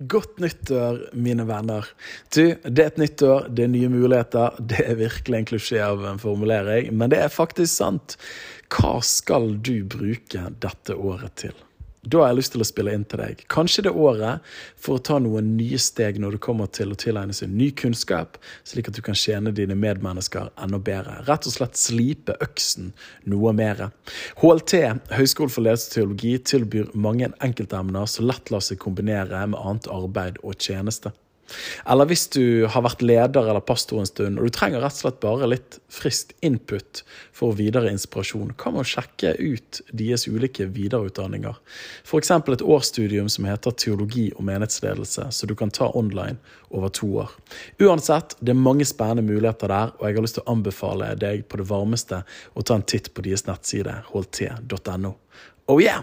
Godt nyttår, mine venner. Du, det er et nytt år, det er nye muligheter. Det er virkelig en klisjé av en formulering, men det er faktisk sant. Hva skal du bruke dette året til? Da har jeg lyst til å spille inn til deg. Kanskje det året for å ta noen nye steg når det kommer til å tilegne seg ny kunnskap, slik at du kan tjene dine medmennesker enda bedre. Rett og slett slipe øksen noe mer. HLT, Høgskolen for ledelse og teologi, tilbyr mange enkeltemner som lett lar seg kombinere med annet arbeid og tjeneste. Eller hvis du har vært leder eller pastor en stund, og du trenger rett og slett bare litt frist input for videre inspirasjon, hva med å sjekke ut deres ulike videreutdanninger? F.eks. et årsstudium som heter Teologi og menighetsledelse, så du kan ta online over to år. Uansett, det er mange spennende muligheter der, og jeg har lyst til å anbefale deg på det varmeste å ta en titt på deres nettside, holdt.no. Oh yeah!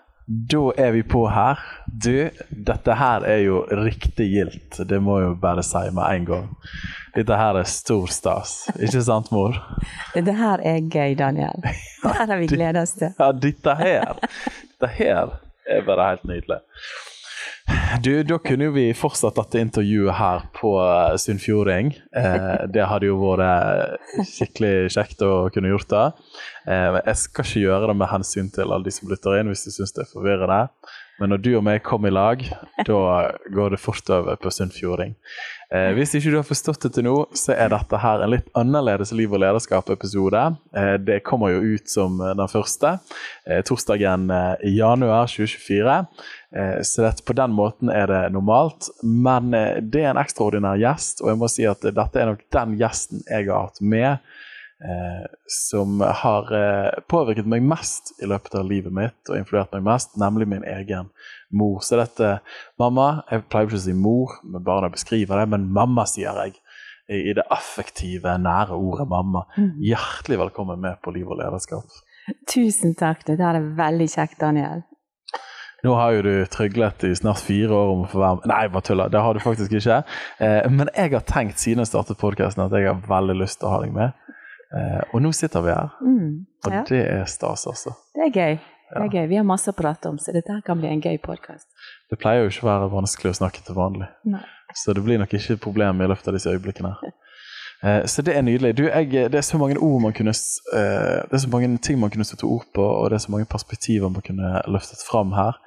Da er vi på her. Du, dette her er jo riktig gildt. Det må jeg jo bare si med en gang. Dette her er stor stas. Ikke sant, mor? Dette her er gøy, Daniel. Dette her har vi gleda oss til. Ja, dette her. Dette her er bare helt nydelig. Du, da kunne jo vi fortsatt dette intervjuet her på eh, Sunnfjording. Eh, det hadde jo vært skikkelig kjekt å kunne gjort det. Eh, jeg skal ikke gjøre det med hensyn til alle de som lytter inn, hvis de syns det er forvirrende. Men når du og meg kommer i lag, da går det fort over på Sunnfjording. Eh, hvis ikke du har forstått det til nå, så er dette her en litt annerledes liv- og lederskap-episode. Eh, det kommer jo ut som den første, eh, torsdagen eh, i januar 2024. Eh, så det, på den måten er det normalt. Men eh, det er en ekstraordinær gjest, og jeg må si at dette er nok den gjesten jeg har hatt med Eh, som har eh, påvirket meg mest i løpet av livet mitt og influert meg mest, nemlig min egen mor. Så dette mamma Jeg pleier ikke å si mor bare når jeg beskriver det, men mamma sier jeg i det affektive, nære ordet mamma. Mm. Hjertelig velkommen med på Liv og lederskap. Tusen takk. Det er veldig kjekt, Daniel. Nå har jo du tryglet i snart fire år om å få være med Nei, bare tuller. Det har du faktisk ikke. Eh, men jeg har tenkt siden jeg startet podkasten at jeg har veldig lyst til å ha deg med. Eh, og nå sitter vi her, mm, og det er stas, altså. Det er gøy. Det er gøy. Vi har masse å prate om, så dette kan bli en gøy podkast. Det pleier jo ikke å være vanskelig å snakke til vanlig, Nei. så det blir nok ikke et problem i løpet av disse øyeblikkene. eh, så det er nydelig. Du, jeg, det er så mange ord man kunne eh, Det er så mange ting man kunne sette ord på, og det er så mange perspektiver man kunne løftet fram her.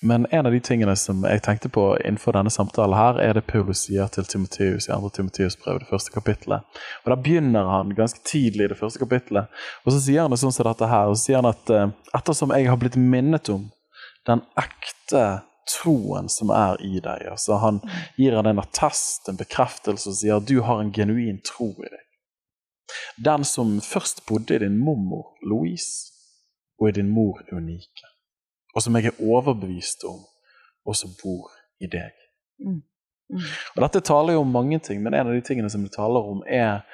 Men en av de tingene som jeg tenkte på innenfor denne samtalen, her, er det Paulus sier til Timoteus i 2. Timoteus brev, det første kapittelet. Og Da begynner han ganske tidlig i det første kapittelet. Og så sier han det sånn som dette her. Og så sier han at uh, ettersom jeg har blitt minnet om den ekte troen som er i deg altså Han gir deg en attest, en bekreftelse, og sier at du har en genuin tro i deg. Den som først bodde i din mormor Louise, og i din mor Unike og som jeg er overbevist om også bor i deg. Mm. Mm. Og Dette taler jo om mange ting, men en av de tingene som det taler om, er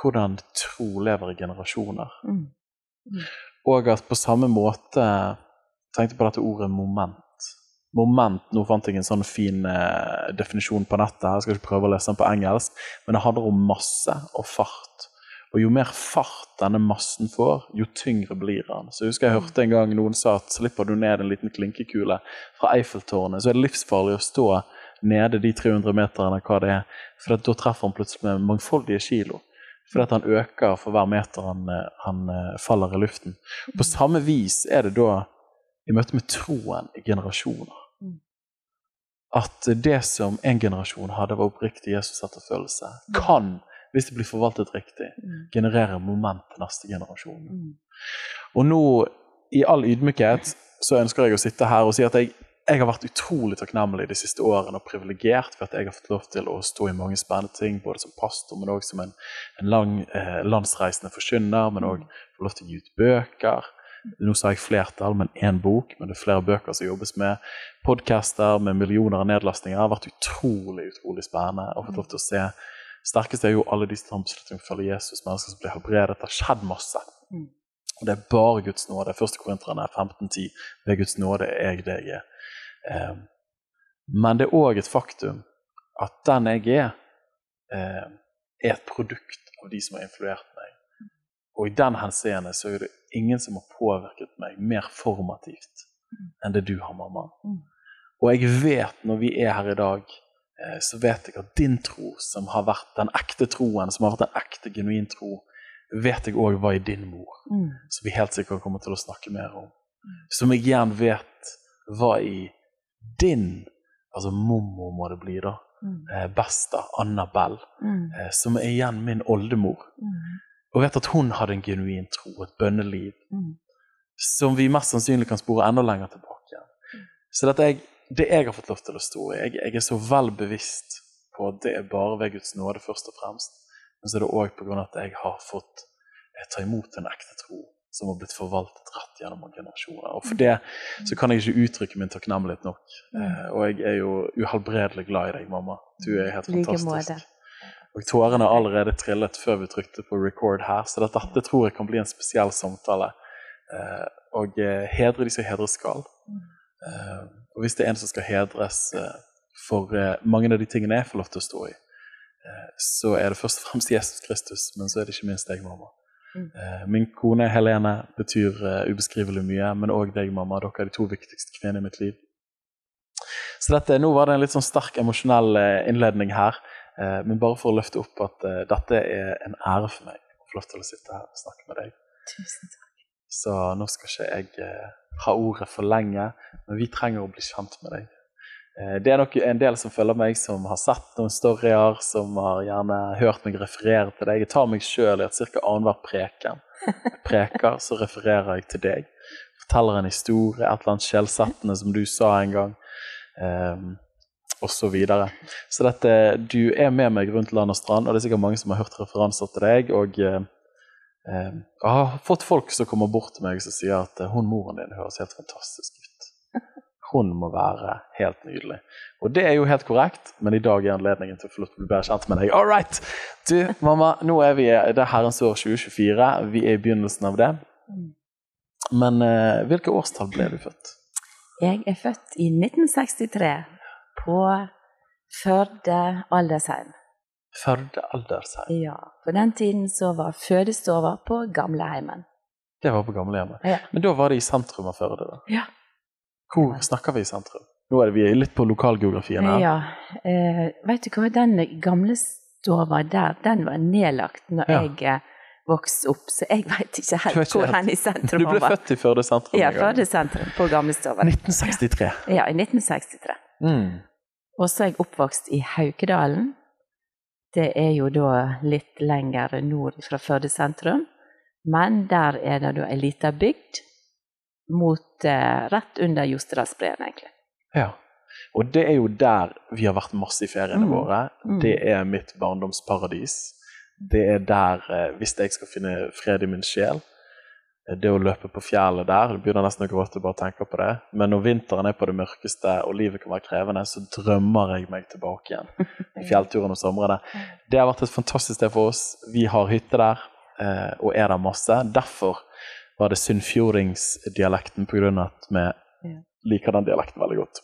hvordan tro lever i generasjoner. Mm. mm. Og at på samme måte tenkte på dette ordet moment. Moment, Nå fant jeg en sånn fin eh, definisjon på nettet, her, jeg skal ikke prøve å lese den på engelsk, men det handler om masse og fart. Og jo mer fart denne massen får, jo tyngre blir han. Så jeg husker jeg hørte en gang noen sa at slipper du ned en liten klinkekule fra Eiffeltårnet, så er det livsfarlig å stå nede de 300 meterne, hva det er. For da treffer han plutselig med mangfoldige kilo. Fordi at han øker for hver meter han, han eh, faller i luften. På samme vis er det da i møte med troen i generasjoner. At det som en generasjon hadde, var oppriktig Jesus-etterfølgelse, kan hvis det blir forvaltet riktig, generere moment til neste generasjon. Mm. Og nå, i all ydmykhet, så ønsker jeg å sitte her og si at jeg, jeg har vært utrolig takknemlig de siste årene og privilegert for at jeg har fått lov til å stå i mange spennende ting, både som pastor, men òg som en, en lang eh, landsreisende forkynner, men òg mm. få lov til å gi ut bøker. Nå sa jeg flertall, men én bok, men det er flere bøker som jobbes med. Podcaster med millioner av nedlastninger. Det har vært utrolig utrolig spennende å få lov til å se sterkeste er jo alle de som tar en for å følge Jesus, mennesker som blir helbredet. Det har skjedd masse. Mm. Og det er bare Guds nåde. Første Korinterne 15.10. Ved Guds nåde er jeg det jeg er. Eh, men det er òg et faktum at den jeg er, eh, er et produkt av de som har influert meg. Og i den henseende så er det ingen som har påvirket meg mer formativt enn det du har, mamma. Og jeg vet, når vi er her i dag, eh, så vet jeg at din tro, som har vært den ekte troen, som har vært en ekte, genuin tro, vet jeg òg var i din mor. Mm. Som vi helt sikkert kommer til å snakke mer om. Som jeg gjerne vet var i din Altså mormor må det bli, da. Mm. Eh, besta, Annabelle, mm. eh, som er igjen min oldemor. Mm. Og vet at hun hadde en genuin tro, et bønneliv, mm. som vi mest sannsynlig kan spore enda lenger tilbake igjen. Mm. Så jeg, det jeg har fått lov til å stå i, jeg, jeg, er så vel bevisst på at det er bare ved Guds nåde først og fremst, men så er det òg pga. at jeg har fått jeg ta imot en ekte tro som har blitt forvaltet rett gjennom mange generasjoner. Og For det så kan jeg ikke uttrykke min takknemlighet nok. Mm. Eh, og jeg er jo uhelbredelig glad i deg, mamma. Du er helt fantastisk. Og tårene har allerede trillet før vi trykte på record her, så dette tror jeg kan bli en spesiell samtale. Eh, og eh, hedre de som hedres skal. Eh, og hvis det er en som skal hedres for mange av de tingene jeg får lov til å stå i, så er det først og fremst Jesus Kristus, men så er det ikke minst deg, mamma. Mm. Min kone Helene betyr ubeskrivelig mye, men òg deg, mamma. Dere er de to viktigste kvinnene i mitt liv. Så dette, Nå var det en litt sånn sterk emosjonell innledning her. Eh, men bare for å løfte opp at uh, dette er en ære for meg å få lov til å sitte her og snakke med deg. Tusen takk. Så nå skal ikke jeg uh, ha ordet for lenge, men vi trenger å bli kjent med deg. det er nok en del som følger meg, som har sett noen storyer, som har gjerne hørt meg referere til deg. Jeg tar meg sjøl i at ca. annenhver preken preker, så refererer jeg til deg. Forteller en historie, et eller annet skjellsettende som du sa en gang. Um, osv. Så, videre. så dette, du er med meg rundt land og strand, og det er sikkert mange som har hørt referanser til deg. Og eh, eh jeg har fått folk som kommer bort til meg og sier at eh, hun moren din høres helt fantastisk ut. Hun må være helt nydelig. Og det er jo helt korrekt, men i dag er anledningen til å få lov til å bli bedre kjent med deg. All right! Du, mamma, nå er vi det er herrens år 2024. Vi er i begynnelsen av det. Men eh, hvilke årstall ble du født? Jeg er født i 1963 på Førde aldersheim. Førde aldersheim? Ja. På den tiden så var fødestova på gamleheimen. Det var på gamlehjemmet. Ja. Men da var det i sentrum av Førde? da? Ja. Hvor snakker vi i sentrum? Nå er vi litt på lokalgeografien her. Ja. Eh, vet du hva, den gamle stova der, den var nedlagt når ja. jeg eh, vokste opp, så jeg veit ikke helt hvor hen i sentrum var. Du ble født i Førde sentrum? Ja, Førde sentrum, på Gamlestova. 1963. Ja, i 1963. Mm. Og så er jeg oppvokst i Haukedalen. Det er jo da litt lenger nord fra Førde sentrum. Men der er det da ei lita bygd mot, eh, rett under Jostedalsbreen, egentlig. Ja. Og det er jo der vi har vært masse i feriene mm. våre. Mm. Det er mitt barndomsparadis. Det er der, eh, hvis jeg skal finne fred i min sjel, det å løpe på fjellet der Det begynner nesten å gråte bare tenke på det. Men når vinteren er på det mørkeste og livet kan være krevende, så drømmer jeg meg tilbake igjen. i Fjellturen og somrene. Det har vært et fantastisk sted for oss. Vi har hytte der eh, og er der masse. Derfor var det sunnfjordingsdialekten pga. at vi liker den dialekten veldig godt.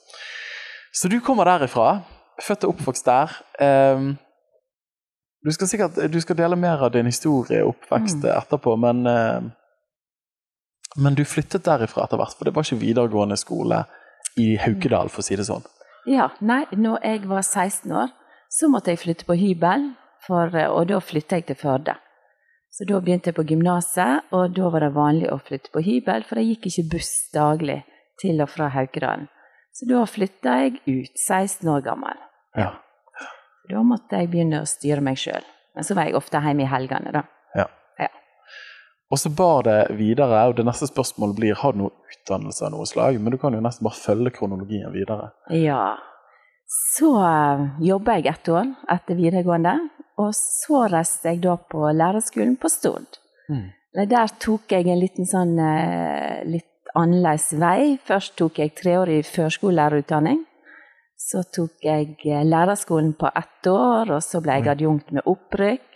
Så du kommer derifra. Født og oppvokst der. Um, du skal sikkert du skal dele mer av din historie og oppvekst mm. etterpå, men uh, men du flyttet derifra etter hvert, for det var ikke videregående skole i Haukedal, for å si det sånn? Ja, nei, når jeg var 16 år, så måtte jeg flytte på hybel, for, og da flytta jeg til Førde. Så da begynte jeg på gymnaset, og da var det vanlig å flytte på hybel, for jeg gikk ikke buss daglig til og fra Haukedalen. Så da flytta jeg ut, 16 år gammel. Ja. Da måtte jeg begynne å styre meg sjøl. Men så var jeg ofte hjemme i helgene, da. Og så bar det videre, og det neste spørsmålet blir har du noe utdannelse av noe slag. Men du kan jo nesten bare følge kronologien videre. Ja. Så uh, jobba jeg ett år etter videregående, og så reiste jeg da på lærerskolen på Stord. Mm. Der tok jeg en liten sånn uh, litt annerledes vei. Først tok jeg treårig førskolelærerutdanning. Så tok jeg eh, lærerskolen på ett år, og så ble jeg adjunkt med opprykk.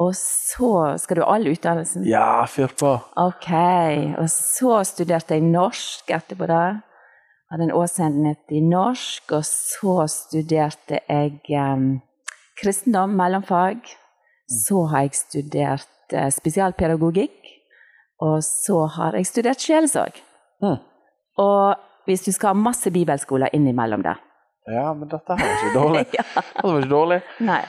Og så Skal du ha all utdannelsen? Ja, fyr på. Ok. Og så studerte jeg norsk etterpå det. Hadde en årsendenhet i norsk. Og så studerte jeg um, kristendom, mellomfag. Så har jeg studert uh, spesialpedagogikk. Og så har jeg studert sjelesorg. Mm. Og hvis du skal ha masse bibelskoler innimellom det. Ja, men dette her var ikke dårlig. ja. Dette var ikke dårlig. Nei.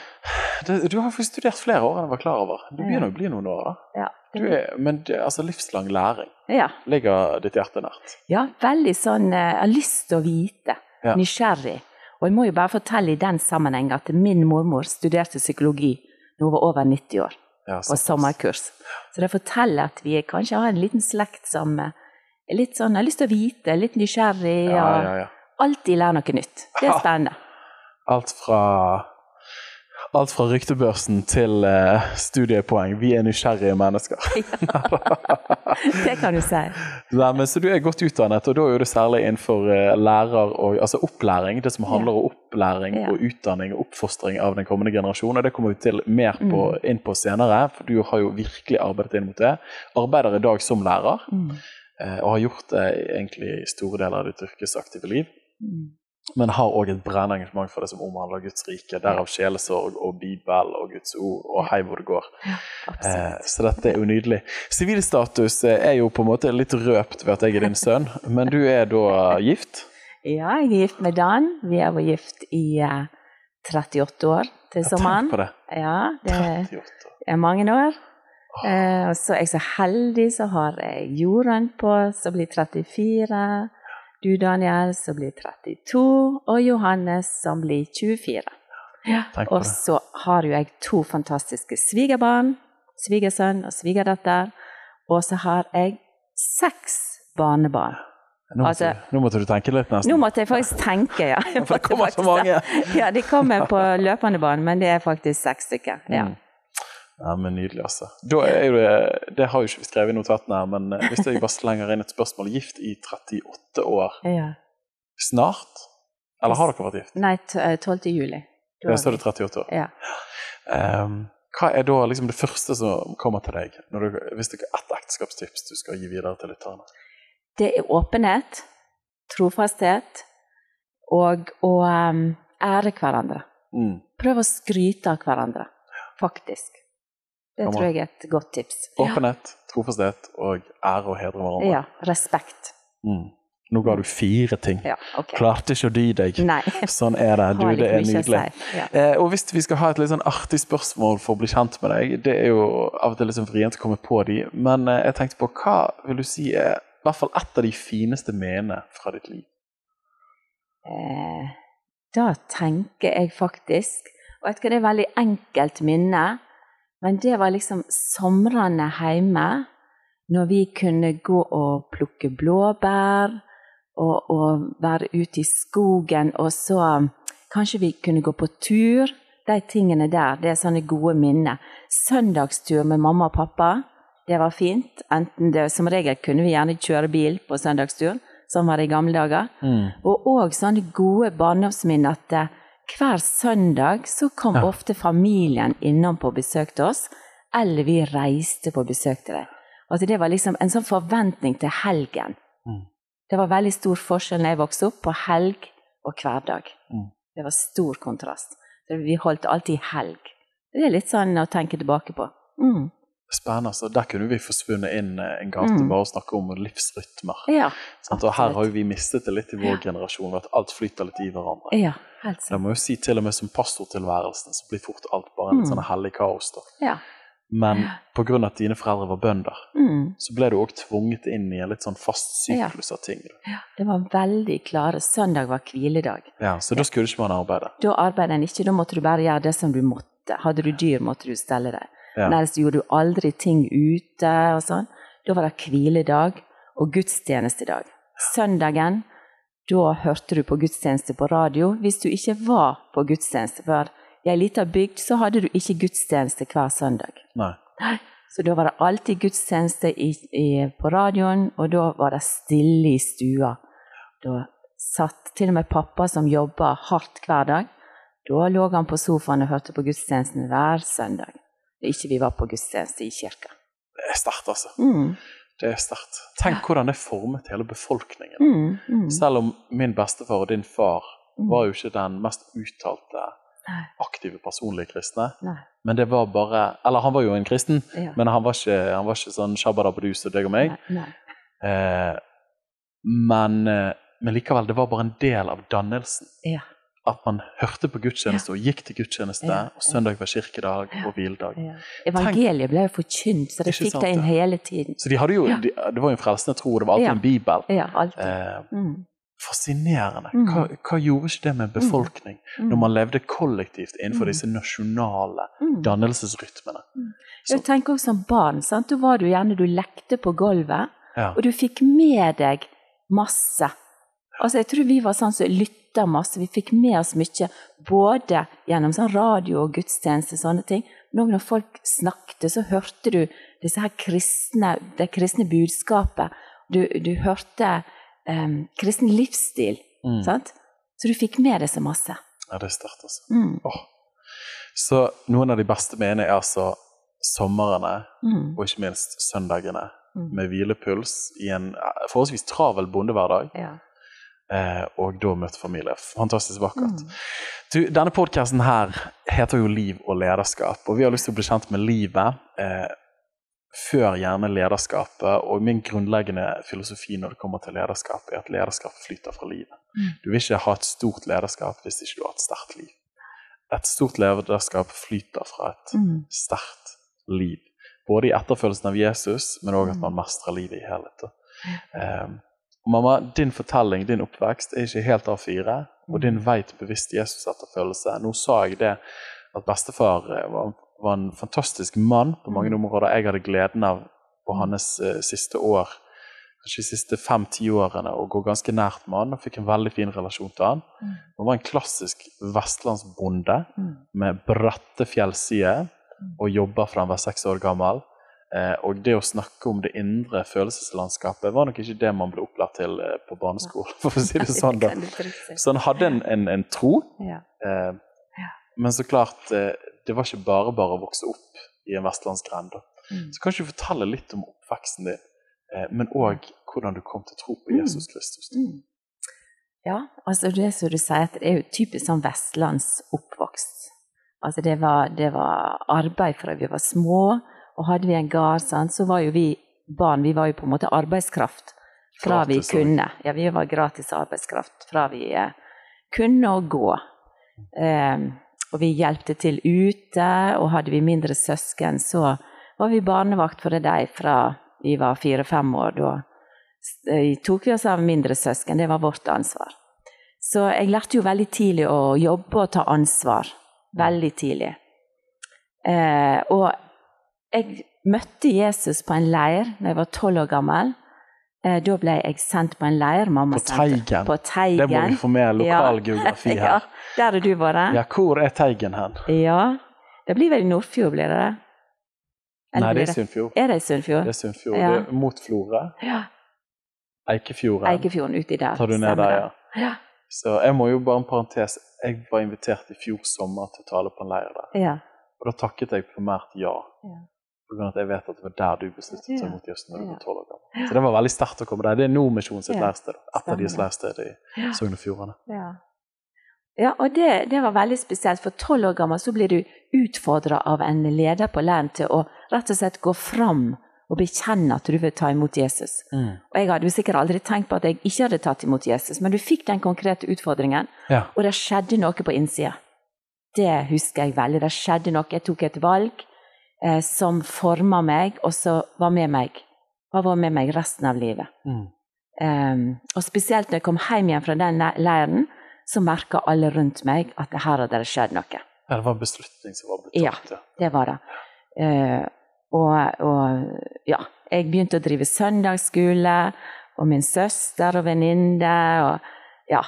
Det, du har faktisk studert flere år enn jeg var klar over. Det begynner å bli noen år, da. Ja. Du er, men det, altså, livslang læring ja. ligger ditt hjerte nært. ja, veldig sånn eh, Jeg har lyst til å vite. Ja. Nysgjerrig. Og jeg må jo bare fortelle i den sammenheng at min mormor studerte psykologi da hun var over 90 år, Ja, på sommerkurs. Så det forteller at vi kanskje har en liten slekt som eh, er litt sånn, har lyst til å vite, litt nysgjerrig, og alltid lære noe nytt. Det er spennende. Alt fra Alt fra ryktebørsen til uh, studiepoeng. Vi er nysgjerrige mennesker. Det kan du si. Nei, men Så du er godt utdannet, og da er det særlig innenfor uh, lærer og altså opplæring. Det som handler om opplæring Ja. og utdanning og oppfostring av den kommende generasjon. og Det kommer vi til mer på, Mm. inn på senere, for du har jo virkelig arbeidet inn mot det. Arbeider i dag som lærer, Mm. uh, og har gjort det egentlig i store deler av ditt yrkesaktive liv. Mm. Men har òg et brennende engasjement for det som omhandler Guds rike. Derav sjelesorg og Bibel og Guds ord og hei hvor det går. Ja, Eh, så dette er jo nydelig. Sivilstatus eh, er jo på en måte litt røpt ved at jeg er din sønn, men du er da gift? Ja, jeg er gift med Dan. Vi har vært gift i uh, 38 år til sommeren. Tenk på det. Ja, det 38 år. er mange år. Eh, og så er jeg så heldig, så har jeg Jorunn på, som blir 34. Du, Daniel, som blir 32. Og Johannes, som blir 24. Ja. Og så har jo jeg to fantastiske svigerbarn. Svigersønn og svigerdatter. Og så har jeg seks barnebarn. Nå måtte, Altså- du, nå måtte du tenke litt, nesten. Nå måtte jeg faktisk tenke, ja. For det kommer så mange. Ja, de kommer på løpende bånd, men det er faktisk seks stykker. Ja. Mm. Ja, men Nydelig, altså. Da er jo det, det har jo ikke vi skrevet i notatene, her, men eh, hvis jeg bare slenger inn et spørsmål Gift i 38 år. ja. Snart? Eller har dere vært gift? Nei, eh, 12. juli. Da Ja, så er det 38 år. Ja. Um, hva er da liksom det første som kommer til deg, når du, hvis det er ett ekteskapstips du skal gi videre til lytterne? Det er åpenhet, trofasthet og å um, ære hverandre. Mm. Prøv å skryte av hverandre, faktisk. Det tror jeg er et godt tips. Åpenhet, trofasthet og ære og hedre hverandre. ja. Respekt. Mm. Nå ga du fire ting. Ja, okay. Klarte ikke å dy deg. Nei. Sånn er det. Du, det er nydelig. si. Ja. Eh, og hvis vi skal ha et litt sånn artig spørsmål for å bli kjent med deg, det er jo av og til sånn vrient å komme på de, men eh, jeg tenkte på hva vil du si er i hvert fall et av de fineste minnene fra ditt liv? Eh, da tenker jeg faktisk Og jeg du det er et veldig enkelt minne, men det var liksom somrene hjemme, når vi kunne gå og plukke blåbær, og, og være ute i skogen, og så kanskje vi kunne gå på tur. De tingene der, det er sånne gode minner. Søndagstur med mamma og pappa, det var fint. Det, som regel kunne vi gjerne kjøre bil på søndagstur, som var det i gamle dager. Og òg sånne gode barndomsminner at eh, hver søndag så kom Ja. ofte familien innom på besøk til oss, eller vi reiste på besøk til dem. Altså det var liksom en sånn forventning til helgen. Mm. Det var veldig stor forskjell da jeg vokste opp, på helg og hverdag. Mm. Det var stor kontrast. Vi holdt alltid helg. Det er litt sånn å tenke tilbake på. Mm. Spennende. Så der kunne vi forsvunnet inn eh, en gate Mm. bare og snakke om livsrytmer. Ja? Og her har jo vi mistet det litt i vår generasjon, ved at alt flyter litt i hverandre. ja, helt Jeg sant. må jo si til og med som pastortilværelsen, så blir fort alt bare en Mm. sånn hellig kaos. da. Ja. Men pga. at dine foreldre var bønder, Mm. så ble du òg tvunget inn i en litt sånn fast syklus av ting. ja. Det var veldig klare. Søndag var hviledag. Ja, Så da skulle ikke man arbeide. Da arbeidet en ikke, da måtte du bare gjøre det som du måtte. Hadde du dyr, måtte du stelle deg. Ja. Ellers gjorde du aldri ting ute og sånn. Da var det hviledag og gudstjenestedag. Søndagen, da hørte du på gudstjeneste på radio. Hvis du ikke var på gudstjeneste, for i ei lita bygd så hadde du ikke gudstjeneste hver søndag. Nei. Så da var det alltid gudstjeneste i, i, på radioen, og da var det stille i stua. Da satt til og med pappa som jobba hardt hver dag. Da lå han på sofaen og hørte på gudstjenesten hver søndag. Ikke vi var på gudstjeneste i kirka. Det er sterkt, altså. Mm. Det er sterkt. Tenk hvordan det formet hele befolkningen. Mm, mm, Selv om min bestefar og din far mm. var jo ikke den mest uttalte, Nei. aktive personlige kristne. Nei. Men det var bare Eller han var jo en kristen, Ja. men han var ikke, han var ikke sånn shabadabadus og deg og meg. Nei, nei. Eh, men, eh, men likevel, det var bare en del av dannelsen. Ja. At man hørte på gudstjeneste og gikk til gudstjeneste, Ja, ja. og søndag var kirkedag Ja. og hviledag. Ja. Evangeliet ble jo forkynt, så det fikk det inn hele tiden. Så de hadde jo, Ja. de, det var jo en frelsende tro, det var alltid Ja. en bibel. Ja, alltid. Eh, Mm. fascinerende. Mm. Hva, hva gjorde ikke det med befolkning Mm. når man levde kollektivt innenfor Mm. disse nasjonale Mm. dannelsesrytmene? Jeg tenker også som barn, sant? da var du gjerne du lekte på gulvet, Ja. og du fikk med deg masse. Altså, jeg tror vi var sånn som lytta masse. Vi fikk med oss mye, både gjennom sånn radio og gudstjeneste, sånne ting. Men også når folk snakket, så hørte du disse her kristne, det kristne budskapet. Du, du hørte um, kristen livsstil, Mm. sant? Så du fikk med deg så masse. ja, det er sterkt, altså. Mm. Oh. Så noen av de beste mener er altså somrene, Mm. og ikke minst søndagene, Mm. med hvilepuls i en forholdsvis travel bondehverdag, Ja. Eh, og da møtte familie. Fantastisk vakkert. Mm. Du, denne podkasten her heter jo Liv og lederskap, og vi har lyst til å bli kjent med livet eh, før gjerne lederskapet. Og min grunnleggende filosofi når det kommer til lederskap, er at lederskap flyter fra livet. Mm. Du vil ikke ha et stort lederskap hvis ikke du har et sterkt liv. Et stort lederskap flyter fra et Mm. sterkt liv. Både i etterfølgelsen av Jesus, men òg at man mestrer livet i helhet. da. Og mamma, din fortelling, din oppvekst, er ikke helt A4. Og din veit vei til bevisst Jesus-etterfølgelse Nå sa jeg det at bestefar eh, var, var en fantastisk mann på mange Mm. områder. Jeg hadde gleden av på hans uh, siste år, kanskje de siste fem-ti årene, å gå ganske nært med han og fikk en veldig fin relasjon til han. Mm. Han var en klassisk vestlandsbonde Mm. med bratte fjellsider Mm. og jobber fra han var seks år gammel. Eh, og det å snakke om det indre følelseslandskapet var nok ikke det man ble opplært til eh, på barneskolen, for å si det sånn. da. Så han hadde en, en, en tro, Ja. eh, men så klart, eh, det var ikke bare bare å vokse opp i en vestlandsgrend. Mm. Så kan du fortelle litt om oppveksten din, eh, men òg hvordan du kom til å tro på Mm. Jesus Kristus. Mm. Ja, altså det som du sier, at det er jo typisk sånn vestlandsoppvokst. Altså det var, det var arbeid fra vi var små, og hadde vi en gard, så var jo vi barn, vi var jo på en måte arbeidskraft fra vi Gratis, vi kunne. Ja, vi var gratis arbeidskraft fra vi eh, kunne å gå. Eh, og vi hjelpte til ute, og hadde vi mindre søsken, så var vi barnevakt for dem fra vi var fire-fem år. Da eh, tok vi oss av mindre søsken, det var vårt ansvar. Så jeg lærte jo veldig tidlig å jobbe og ta ansvar. Veldig tidlig. Eh, og jeg møtte Jesus på en leir da jeg var tolv år gammel. Eh, da ble jeg sendt på en leir. Mamma På Teigen. På Teigen. Det må vi få med lokalgeografi Ja, her. der har du vært. Ja, hvor er Teigen hen? Ja. Det blir vel i Nordfjord, blir det det? Nei, det er Sunnfjord. Er det Sunnfjord? Det er Sunnfjord. Ja. Det er mot Florø. Ja. Eikefjorden. Eikefjorden uti der. Tar du ned der, ja. Ja. Så jeg må jo bare en parentes. Jeg var invitert i fjor sommer til å tale på en leir der. ja. Og da takket jeg primært ja. Ja. På grunn av at jeg vet at det var der du besluttet å ta Ja. imot Jesus når du var tolv år gammel. Så det var veldig sterkt å komme der. Det er Nordmisjon sitt Ja. leirsted. Et av deres lærested i. Sogn og Fjordane. Ja, ja og det, det var veldig spesielt. For tolv år gammel så blir du utfordra av en leder på leiren til å rett og slett gå fram og bekjenne at du vil ta imot Jesus. Mm. Og jeg hadde jo sikkert aldri tenkt på at jeg ikke hadde tatt imot Jesus, men du fikk den konkrete utfordringen, Ja. og det skjedde noe på innsida. Det husker jeg veldig. Det skjedde noe. Jeg tok et valg eh, som forma meg, og som var med meg. Og var med meg resten av livet. Mm. Um, og spesielt når jeg kom hjem igjen fra den leiren, så merka alle rundt meg at det her hadde det skjedd noe. ja, det var en beslutning som var blitt Ja. tatt. Ja. Det var det. Uh, og, og ja, jeg begynte å drive søndagsskole, og min søster og venninne, og ja,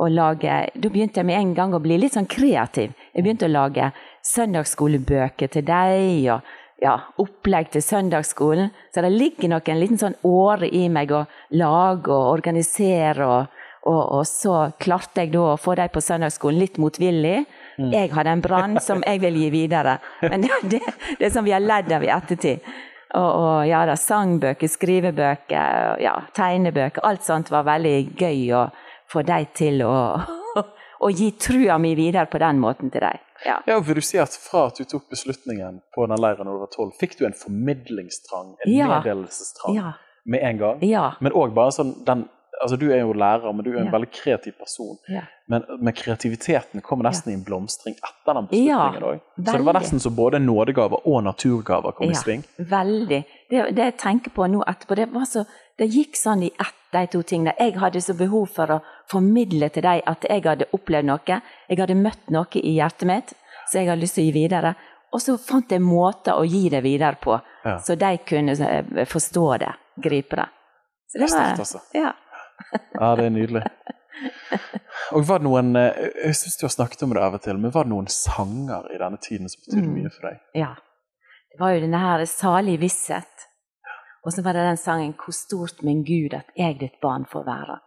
og lage Da begynte jeg med en gang å bli litt sånn kreativ. Jeg begynte å lage søndagsskolebøker til deg, og ja, opplegg til søndagsskolen. Så det ligger nok en liten sånn åre i meg å lage og organisere og, Og, og, så klarte jeg da å få dem på søndagsskolen litt motvillig. Mm. Jeg hadde en brann som jeg vil gi videre. Men det, det, det som vi har ledd av i ettertid. Og, og ja da, sangbøker, skrivebøker, ja, tegnebøker. Alt sånt var veldig gøy å få dem til å, å gi trua mi videre på den måten til dem. Ja. ja, vil du si at Fra at du tok beslutningen på den leiren da du var tolv, fikk du en formidlingstrang, en ja. meddelelsestrang, ja. med en gang? Ja. Men òg bare sånn den altså Du er jo lærer, men du er en ja. veldig kreativ person. Ja. Men, men, kreativiteten kommer nesten ja. i en blomstring etter den beslutningen òg. så det var nesten så både nådegaver og naturgaver kom i sving. Veldig. Det, det, jeg tenker på nå etterpå, det, var så, det gikk sånn i ett, de to tingene. Jeg hadde så behov for å formidle til dem at jeg hadde opplevd noe. Jeg hadde møtt noe i hjertet mitt så jeg hadde lyst til å gi videre. Og så fant jeg måter å gi det videre på, så de kunne eh, forstå det, gripe det. Så det var, altså. ja. Ja, det er nydelig. Og var det noen, eh, Jeg syns du har snakket om det av og til, men var det noen sanger i denne tiden som betydde mm. mye for deg? Ja. Det var jo denne her 'Salig visshet'. Og så var det den sangen 'Hvor stort min Gud at jeg ditt barn får være'.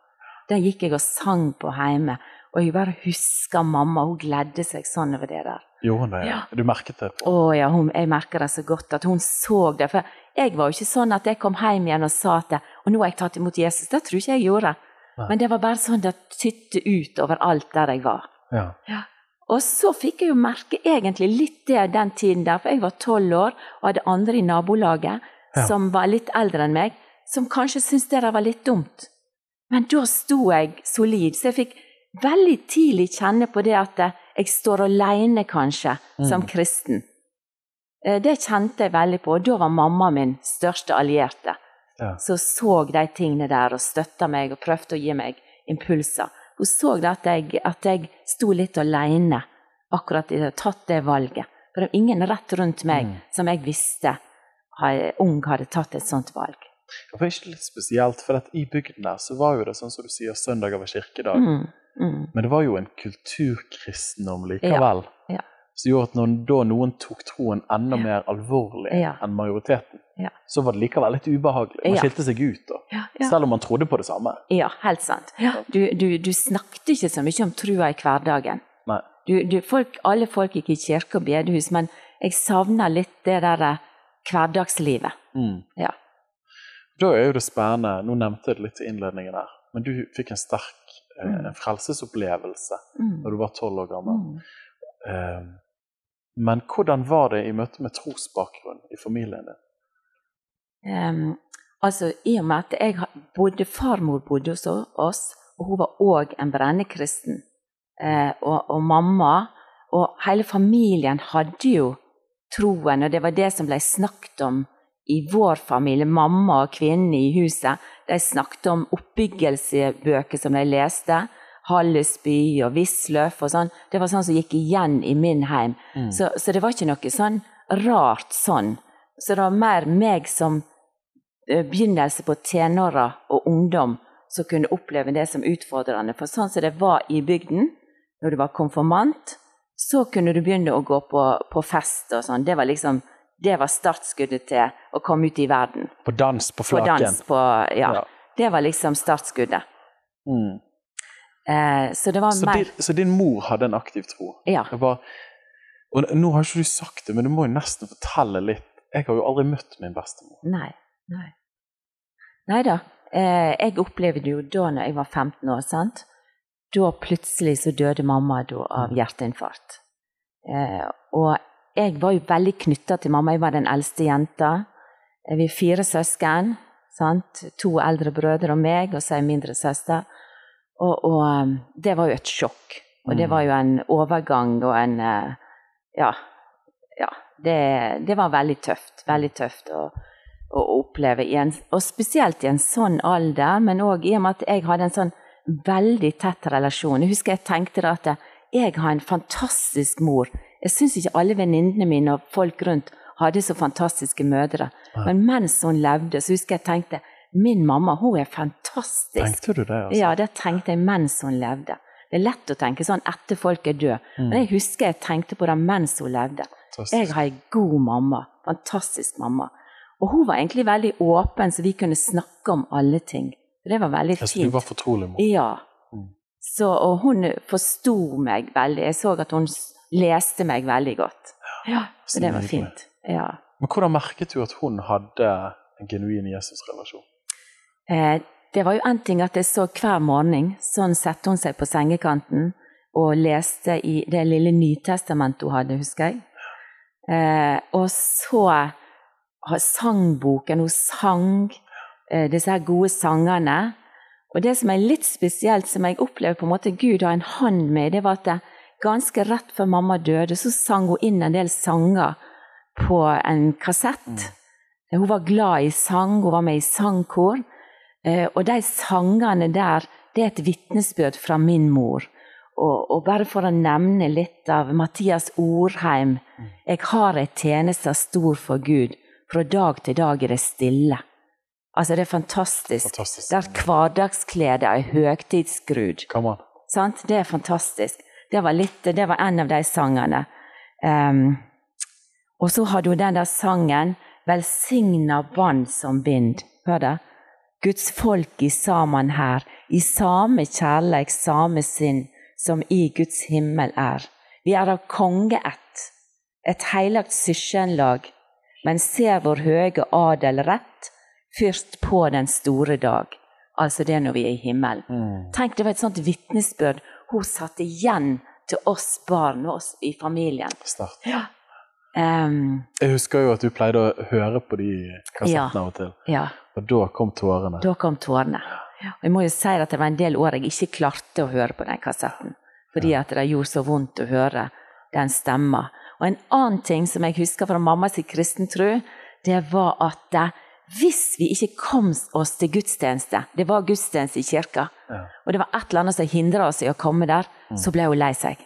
Den gikk jeg og sang på hjemme. Og jeg bare husker mamma, hun gledde seg sånn over det der. Gjorde hun det? Ja. Du merket det? på? Å ja, hun, jeg merker det så godt. At hun så det. For jeg var jo ikke sånn at jeg kom hjem igjen og sa at og nå har jeg tatt imot Jesus. Det tror ikke jeg gjorde. Nei. Men det var bare sånn det tytte ut overalt der jeg var. Ja. ja. Og så fikk jeg jo merke egentlig litt det den tiden der, for jeg var tolv år og hadde andre i nabolaget ja. som var litt eldre enn meg, som kanskje syntes det der var litt dumt. Men da sto jeg solid, så jeg fikk veldig tidlig kjenne på det at jeg står alene, kanskje, mm. som kristen. Eh, det kjente jeg veldig på, og da var mamma min største allierte. Ja. Så så de tingene der og støtta meg og prøvde å gi meg impulser. Hun så at jeg, at jeg sto litt alene akkurat i det, tatt det valget. For det var ingen rett rundt meg mm. som jeg visste ung hadde tatt et sånt valg. Det var ikke litt spesielt, for i bygden der så var jo det sånn som du sier, søndager var kirkedag. Mm. Mm. Men det var jo en kulturkristendom likevel. Ja. Ja som gjorde at når da noen tok troen enda ja. mer alvorlig enn majoriteten, så var det likevel litt ubehagelig. Man skilte seg ut da, selv om man trodde på det samme. Ja, helt sant. Du, du, du, snakket ikke så mye om trua i hverdagen. Du, folk, alle folk gikk i kirke og bedehus, men jeg savner litt det der eh, hverdagslivet. Mm. Ja. Da er jo det spennende, nå nevnte jeg det litt i innledningen her, men du fikk en sterk eh, mm. en frelsesopplevelse mm. når du var tolv år gammel. Mm. Eh, men hvordan var det i møte med trosbakgrunn i familien din? Um, altså, I og med at jeg bodde, farmor bodde hos oss, og hun var òg en brennekristen, uh, og, og, mamma Og hele familien hadde jo troen, og det var det som ble snakket om i vår familie. Mamma og kvinnene i huset de snakket om oppbyggelsebøker som de leste. Hallesby og Wisløff og sånn. Det var sånn som gikk igjen i min heim. Mm. Så, så, det var ikke noe sånn rart sånn. Så det var mer meg som uh, begynnelse på tenåra og ungdom som kunne oppleve det som utfordrende. For sånn som det var i bygden, når du var konfirmant, så kunne du begynne å gå på, på fest og sånn. Det var liksom det var startskuddet til å komme ut i verden. På dans på flaken? På dans på, ja. ja. Det var liksom startskuddet. Mm. Eh, så, så, din, så, din, mor hadde en aktiv tro? Ja. Bare, og nå har ikke du sagt det, men du må jo nesten fortelle litt. Jeg har jo aldri møtt min bestemor. Nei. Nei, Neida. Eh, jeg opplevde jo da når jeg var 15 år, sant? Da plutselig så døde mamma da, av mm. hjerteinfarkt. Eh, og jeg var jo veldig knytta til mamma. Jeg var den eldste jenta. Eh, vi er fire søsken. Sant? To eldre brødre og meg, og så ei mindre søster. Og, og, um, det var jo et sjokk. Og det mm. var jo en overgang og en uh, Ja. ja det, det, var veldig tøft. Veldig tøft å, å oppleve, en, og spesielt i en sånn alder, men òg i og med at jeg hadde en sånn veldig tett relasjon. Jeg husker jeg tenkte da at jeg har en fantastisk mor. Jeg syns ikke alle venninnene mine og folk rundt hadde så fantastiske mødre. Men mens hun levde, så husker jeg tenkte Min mamma hun er fantastisk. Tenkte du det? altså? Ja, det tenkte jeg mens hun levde. Det er lett å tenke sånn etter folk er døde, mm. men jeg husker jeg tenkte på det mens hun levde. Fantastisk. Jeg har ei god mamma. Fantastisk mamma. Og hun var egentlig veldig åpen, så vi kunne snakke om alle ting. Det var veldig fint. Så du var fortrolig mor? Ja. Så, og hun forsto meg veldig. Jeg så at hun leste meg veldig godt. Ja, så det var fint. Ja. Men hvordan merket du at hun hadde en genuin Jesus-relasjon? Eh, det var jo en ting at jeg så hver morgen. Sånn satte hun seg på sengekanten og leste i det lille Nytestamentet hun hadde, husker jeg. Eh, og så sangboken. Hun sang disse her gode sangene. Og det som er litt spesielt, som jeg opplever på en måte Gud har en hånd med, det var at det, ganske rett før mamma døde, så sang hun inn en del sanger på en kassett. Mm. Hun var glad i sang, hun var med i sangkor. Eh, og de sangene der, det er et vitnesbyrd fra min mor. Og, og, bare for å nevne litt av Mathias Orheim mm. Jeg har ei tjeneste stor for Gud, fra dag til dag er det stille. Altså, det er fantastisk. fantastisk. Hverdagsklede, er høgtidsskrudd. Det er fantastisk. Det var, litt, det var en av de sangene. Um, og så hadde hun den der sangen 'Velsigna bånd som bind'. Hør det. Guds folk i saman her, i same kjærleik, same sinn, som i Guds himmel er. Vi er av kongeætt, et heilagt syskjenlag, men ser vår høge adel rett, først på den store dag. Altså det når vi er i himmelen. Mm. Tenk, det var et sånt vitnesbyrd hun satte igjen til oss barn og oss i familien. Start. Ja. Um, jeg husker jo at du pleide å høre på de kassettene ja, av og til. Ja. Og da kom tårene. Da kom tårene. Og jeg må jo si at det var en del år jeg ikke klarte å høre på den kassetten. Fordi at det gjorde så vondt å høre den stemma. Og en annen ting som jeg husker fra mammas kristentro, det var at det, hvis vi ikke kom oss til gudstjeneste Det var gudstjeneste i kirka, ja. og det var et eller annet som hindra oss i å komme der, mm. så ble hun lei seg.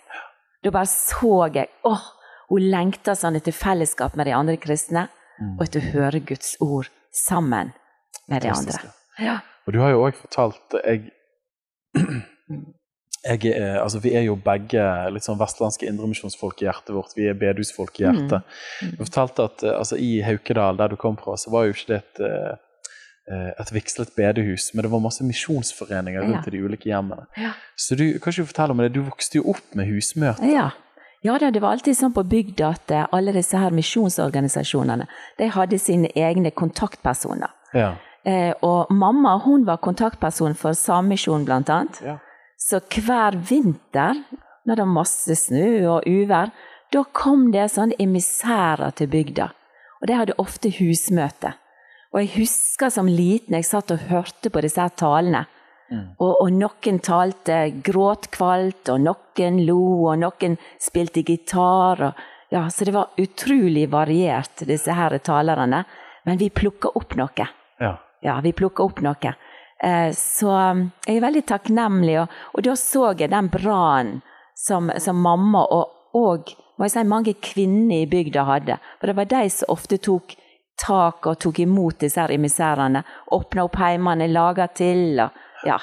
Da bare så jeg åh, hun lengta sånn etter fellesskap med de andre kristne, mm. og etter å høre Guds ord sammen med de andre. Ja. Og du har jo òg fortalt jeg, jeg er, altså Vi er jo begge litt sånn vestlandske indremisjonsfolk i hjertet vårt. Vi er bedusfolk i hjertet. Mm. Du fortalte at altså, i Haukedal, der du kom fra, så var jo ikke det et, eh, et vigslet bedehus, men det var masse misjonsforeninger rundt ja. i de ulike hjemmene. Ja. Så du, kan ikke du fortelle om det? Du vokste jo opp med husmøter. Ja. Ja, det var alltid sånn på bygda at eh, alle disse her misjonsorganisasjonene de hadde sine egne kontaktpersoner. Ja. Eh, og mamma hun var kontaktperson for Sammisjonen, blant annet. Ja. Så hver vinter, når det var masse snø og uvær, da kom det sånne emissærer til bygda. Og de hadde ofte husmøte. Og jeg husker som liten jeg satt og hørte på disse her talene. Mm. Og, og, noen talte gråtkvalt, og noen lo, og noen spilte gitar. Og, ja, så det var utrolig variert, disse her talerne. Men vi plukka opp noe. Ja. ja vi plukka opp noe. Eh, så jeg er veldig takknemlig, og, og da så jeg den brannen som, som, mamma og, og si, mange kvinner i bygda hadde. For det var de som ofte tok tak og tok imot disse emissærene. Åpna opp heimene, laga til. og ja.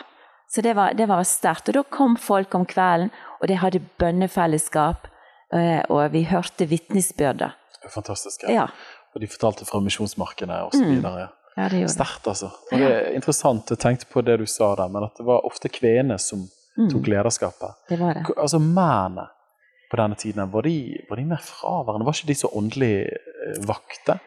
Så det var, det var sterkt. Og da kom folk om kvelden, og de hadde bønnefellesskap, eh, og vi hørte vitnesbyrder. Fantastisk. Ja. ja. Og de fortalte fra misjonsmarkene osv. Mm. Ja, det Sterkt, altså. Og det er interessant, jeg tenkte på det du sa der, men at det var ofte kvenene som mm. tok lederskapet. Det var det. Altså mennene på denne tiden, var de, var de mer fraværende? Var ikke de så åndelig eh, vakte?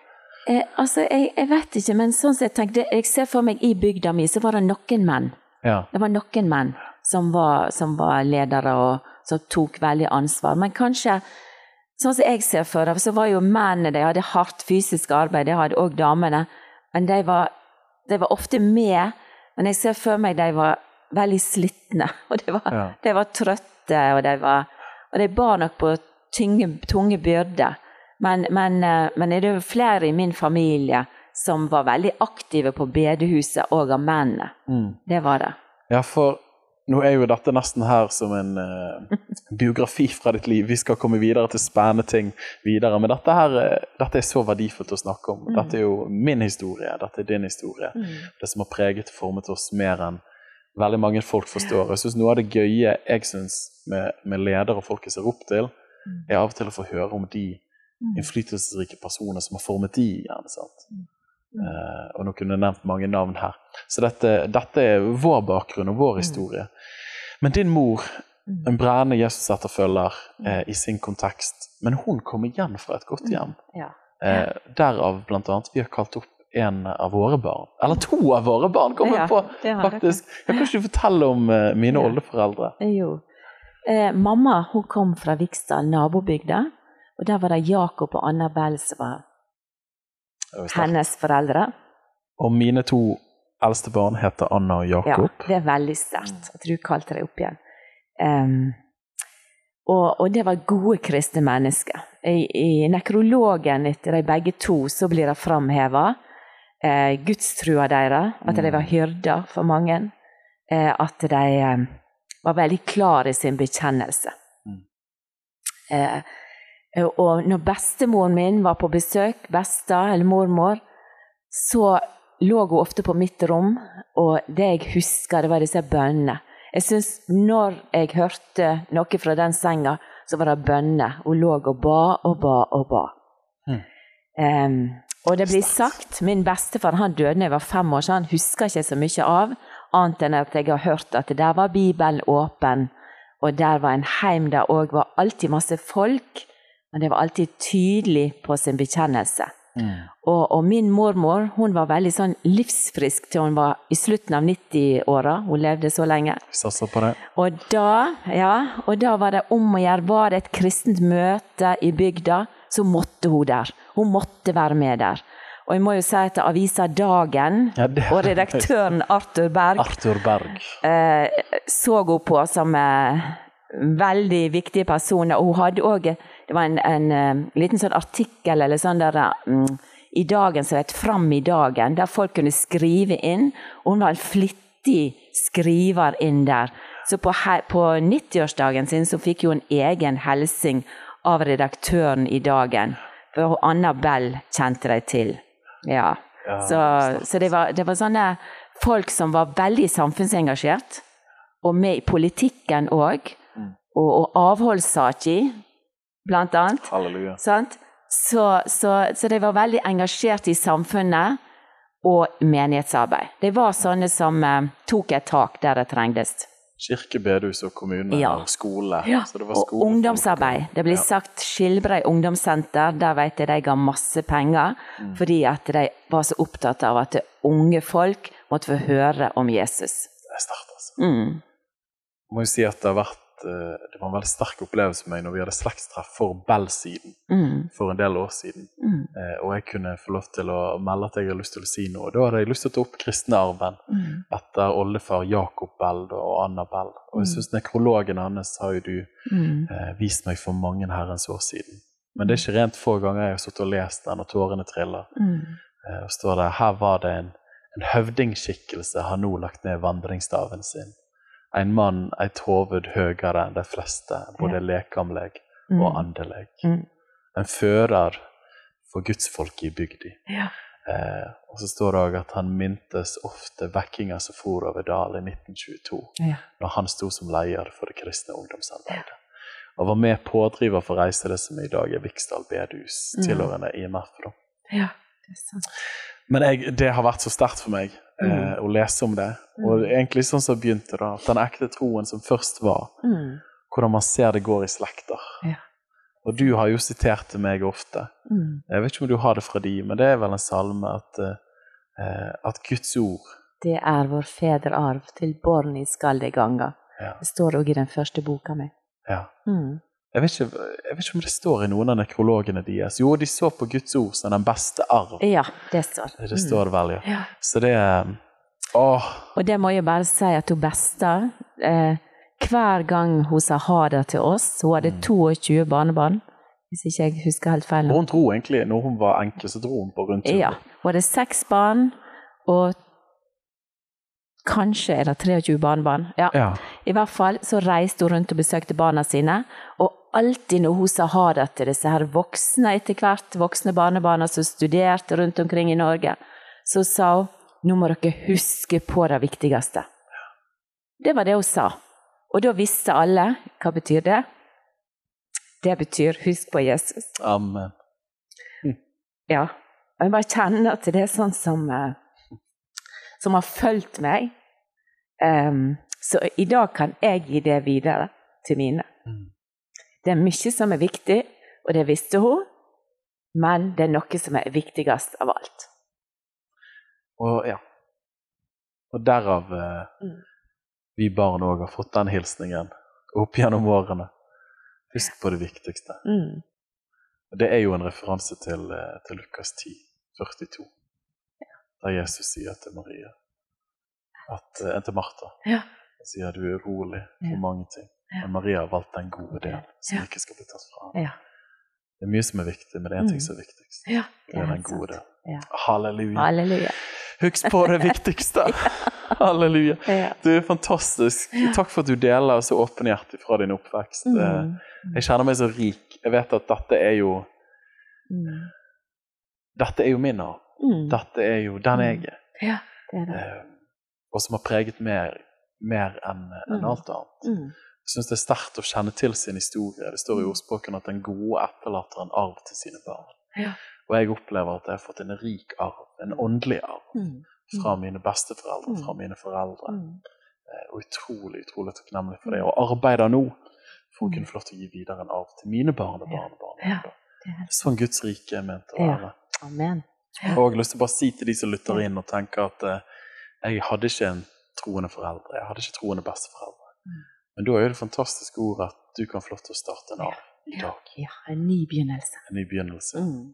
Eh, altså, jeg, jeg, vet ikke, men sånn som jeg tenkte, jeg ser for meg i bygda mi, så var det noen menn. Ja. Det var noen menn som var, som var, ledere og som tok veldig ansvar. Men kanskje, sånn som jeg ser for meg, så var jo mennene de hadde hardt fysisk arbeid, det hadde òg damene. Men de var, de var, ofte med. Men jeg ser for meg de var veldig slitne, og de var, ja. de var trøtte, og de, var, og de bar nok på tunge, tunge byrder. Men, men, eh, men er det jo flere i min familie som var veldig aktive på bedehuset og av mennene. Mm. Det var det. Ja, for nå er jo dette nesten her som en uh, biografi fra ditt liv. Vi skal komme videre til spennende ting videre. Men dette, her, uh, dette er så verdifullt å snakke om. Mm. Dette er jo min historie, dette er din historie. Mm. Det som har preget og formet oss mer enn veldig mange folk forstår. Jeg synes Noe av det gøye jeg syns med, med ledere og folk jeg ser opp til, mm. er av og til å få høre om de innflytelsesrike personer som har formet de igjen. sant? Uh, og nå kunne jeg nevnt mange navn her. Så dette, dette, er vår bakgrunn og vår mm. historie. Men din mor, mm. en brennende Jesus-etterfølger eh, i sin kontekst, men hun kom igjen fra et godt hjem. Ja. Uh, derav annet vi har kalt opp en av våre barn. Eller to av våre barn, kommer ja, på, faktisk. Jeg kan ikke fortelle om uh, mine ja. oldeforeldre. Jo. Mamma hun kom fra Viksdal, nabobygda. Og der var det Jakob og Anna Bell som var hennes foreldre. Og mine to eldste barn heter Anna og Jakob. Ja, det er veldig sterkt at du kalte dem opp igjen. Um, og, og, det var gode kristne mennesker. I, I, nekrologen etter de begge to så blir det framheva eh, gudstrua deres, at de var mm. hyrder for mange. Eh, at de eh, var veldig klare i sin bekjennelse. Mm. Eh, og når bestemoren min var på besøk, besta eller mormor, så lå hun ofte på mitt rom, og det jeg husker, det var disse bønnene. Jeg synes Når jeg hørte noe fra den senga, så var det bønner. Hun lå og ba og ba og ba. Mm. Um, og det blir sagt Min bestefar han døde da jeg var fem år, så han husker ikke så mye av, annet enn at jeg har hørt at der var Bibelen åpen, og der var en heim der òg var alltid masse folk, men det var alltid tydelig på sin bekjennelse. Mm. Og, og, min mormor hun var veldig sånn livsfrisk til hun var i slutten av 90-åra. Hun levde så lenge. Satser på det. Og da, ja, og da var det om å gjøre. Var det et kristent møte i bygda, så måtte hun der. Hun måtte være med der. Og jeg må jo si at avisa Dagen ja, og redaktøren Arthur Berg, Arthur Berg. Eh, så hun på som eh, veldig viktige personer. Og hun hadde òg Det var en, en, eh, liten sånn artikkel eller sånn der um, i dagen som het Fram i dagen, der folk kunne skrive inn. Og hun var en flittig skriver inn der. Så på, på 90-årsdagen sin så fikk hun en egen hilsing av redaktøren i Dagen. For Anna Bell kjente de til. Ja. ja så, så det, var, det, var, sånne folk som var veldig samfunnsengasjert, og med i politikken òg. Mm. Og, og avholdssaker, blant annet. Halleluja. Så, så, så de var veldig engasjert i samfunnet og menighetsarbeid. De var sånne som eh, tok et tak der det trengtes. Kirke, bedehus og kommune ja. og skole. Ja. og ungdomsarbeid. Det blir ja. sagt Skilbrei ungdomssenter, der vet jeg de ga masse penger. Mm. Fordi at de var så opptatt av at unge folk måtte få høre om Jesus. Det er sterkt, altså. Mm. Jeg må jo si at det har vært Eh, det var en veldig sterk opplevelse for meg når vi hadde slektstreff for Bell-siden mm. for en del år siden. Mm. Uh, og jeg kunne få lov til å melde at jeg hadde lyst til å si noe. Da hadde jeg lyst til å ta opp kristenarven mm. etter oldefar Jakob Bell og Anna Bell. Og jeg mm. syns nekrologen hans har jo du mm. eh, vist meg for mange herrens år siden. Men det er ikke rent få ganger jeg har sittet og lest den, og tårene triller. Mm. Og står der, her var det en, en høvdingskikkelse har nå lagt ned vandringsstaven sin en mann et hoved høyere enn de fleste, både ja. lekamleg og mm. andelig. Mm. En fører for gudsfolket i bygda. Ja. Eh, og så står det òg at han mintes ofte vekkinga som for over dal i 1922, ja. når han sto som leder for det kristne ungdomsarbeidet. Og var med pådriver for å reise det som i dag er Viksdal bedehus, mm. tilhørende IMF. Da. Ja, det er sant. Men jeg, det har vært så sterkt for meg. Eh, og lese om det. Og mm. egentlig sånn som begynte, da. Den ekte troen som først var. Mm. Hvordan man ser det går i slekter. Ja. Og du har jo sitert til meg ofte. Mm. Jeg vet ikke om du har det fra de, men det er vel en salme at, eh, at Guds ord Det er vår federarv, til born i skal det ganga. Ja. Det står òg i den første boka mi. Ja. Mm. Jeg vet, ikke, jeg vet, ikke, om det står i noen av nekrologene deres. Jo, de så på Guds ord som den beste arv. Ja, det står. Det står det vel, ja. ja. Så det Åh. Og det må jeg bare si at hun beste eh, Hver gang hun sa ha det til oss Hun hadde 22 mm. barnebarn, hvis ikke jeg husker helt feil. Hun dro egentlig, når hun var enke, så dro hun på rundt Ja. Hun hadde seks barn, og Kanskje er det 23 barnebarn. Ja. ja. I hvert fall så reiste hun rundt og besøkte barna sine. Og alltid når hun sa ha det til disse her voksne etter hvert, voksne barnebarna som studerte rundt omkring i Norge, så sa hun nå må dere huske på det viktigste. Det var det hun sa. Og da visste alle hva betyr det. Det betyr husk på Jesus. Amen. Hm. Ja. Og jeg bare kjenner at det er sånn som, eh, som har fulgt meg um, Så i dag kan jeg gi det videre til mine. Mm. Det er mye som er viktig, og det visste hun, men det er noe som er viktigst av alt. Og ja. Og derav eh, Mm. vi barn òg har fått den hilsningen opp gjennom årene. Husk på det viktigste. Mm. Det er jo en referanse til, eh, til Lukas 10, 42. Der Jesus sier til Maria at, eh, til Martha Ja. Han sier du er urolig for Ja. mange ting. Men Maria har valgt den gode del som ikke skal bli tatt fra henne. Ja. Det er mye som er viktig, men det er én ting Mm. som er viktigst. ja. Det er den gode sant. del. Ja. Halleluja. Halleluja. Husk på det viktigste. Halleluja. Du er fantastisk. Takk for at du deler så åpenhjertig fra din oppvekst. Eh, Mm. Jeg kjenner meg så rik. Jeg vet at dette er jo Mm. Dette er jo min arv. Mm. Dette er jo den jeg er. Ja, det er det. Og som har preget mer, mer enn en Mm. alt annet. Mm. Jeg syns det er sterkt å kjenne til sin historie. Det står i Mm. ordspråken at den gode etterlater en arv til sine barn. Ja. Og jeg opplever at jeg har fått en rik arv, en åndelig arv, Mm. fra mine besteforeldre, Mm. fra mine foreldre. Mm. Eh, Og utrolig, utrolig takknemlig for det. Og arbeider nå for å Mm. kunne få lov til å gi videre en arv til mine barn og barnebarn. Ja. Det er sånn Guds rike er ment å Ja. være. Amen. Ja. Og jeg har lyst til å bare si til de som lytter inn og tenker at eh, jeg hadde ikke en troende foreldre, jeg hadde ikke troende besteforeldre. Mm. Men da er jo det fantastiske ordet at du kan få lov til å starte en arv i dag. ja, en ny begynnelse. En ny begynnelse. Mm.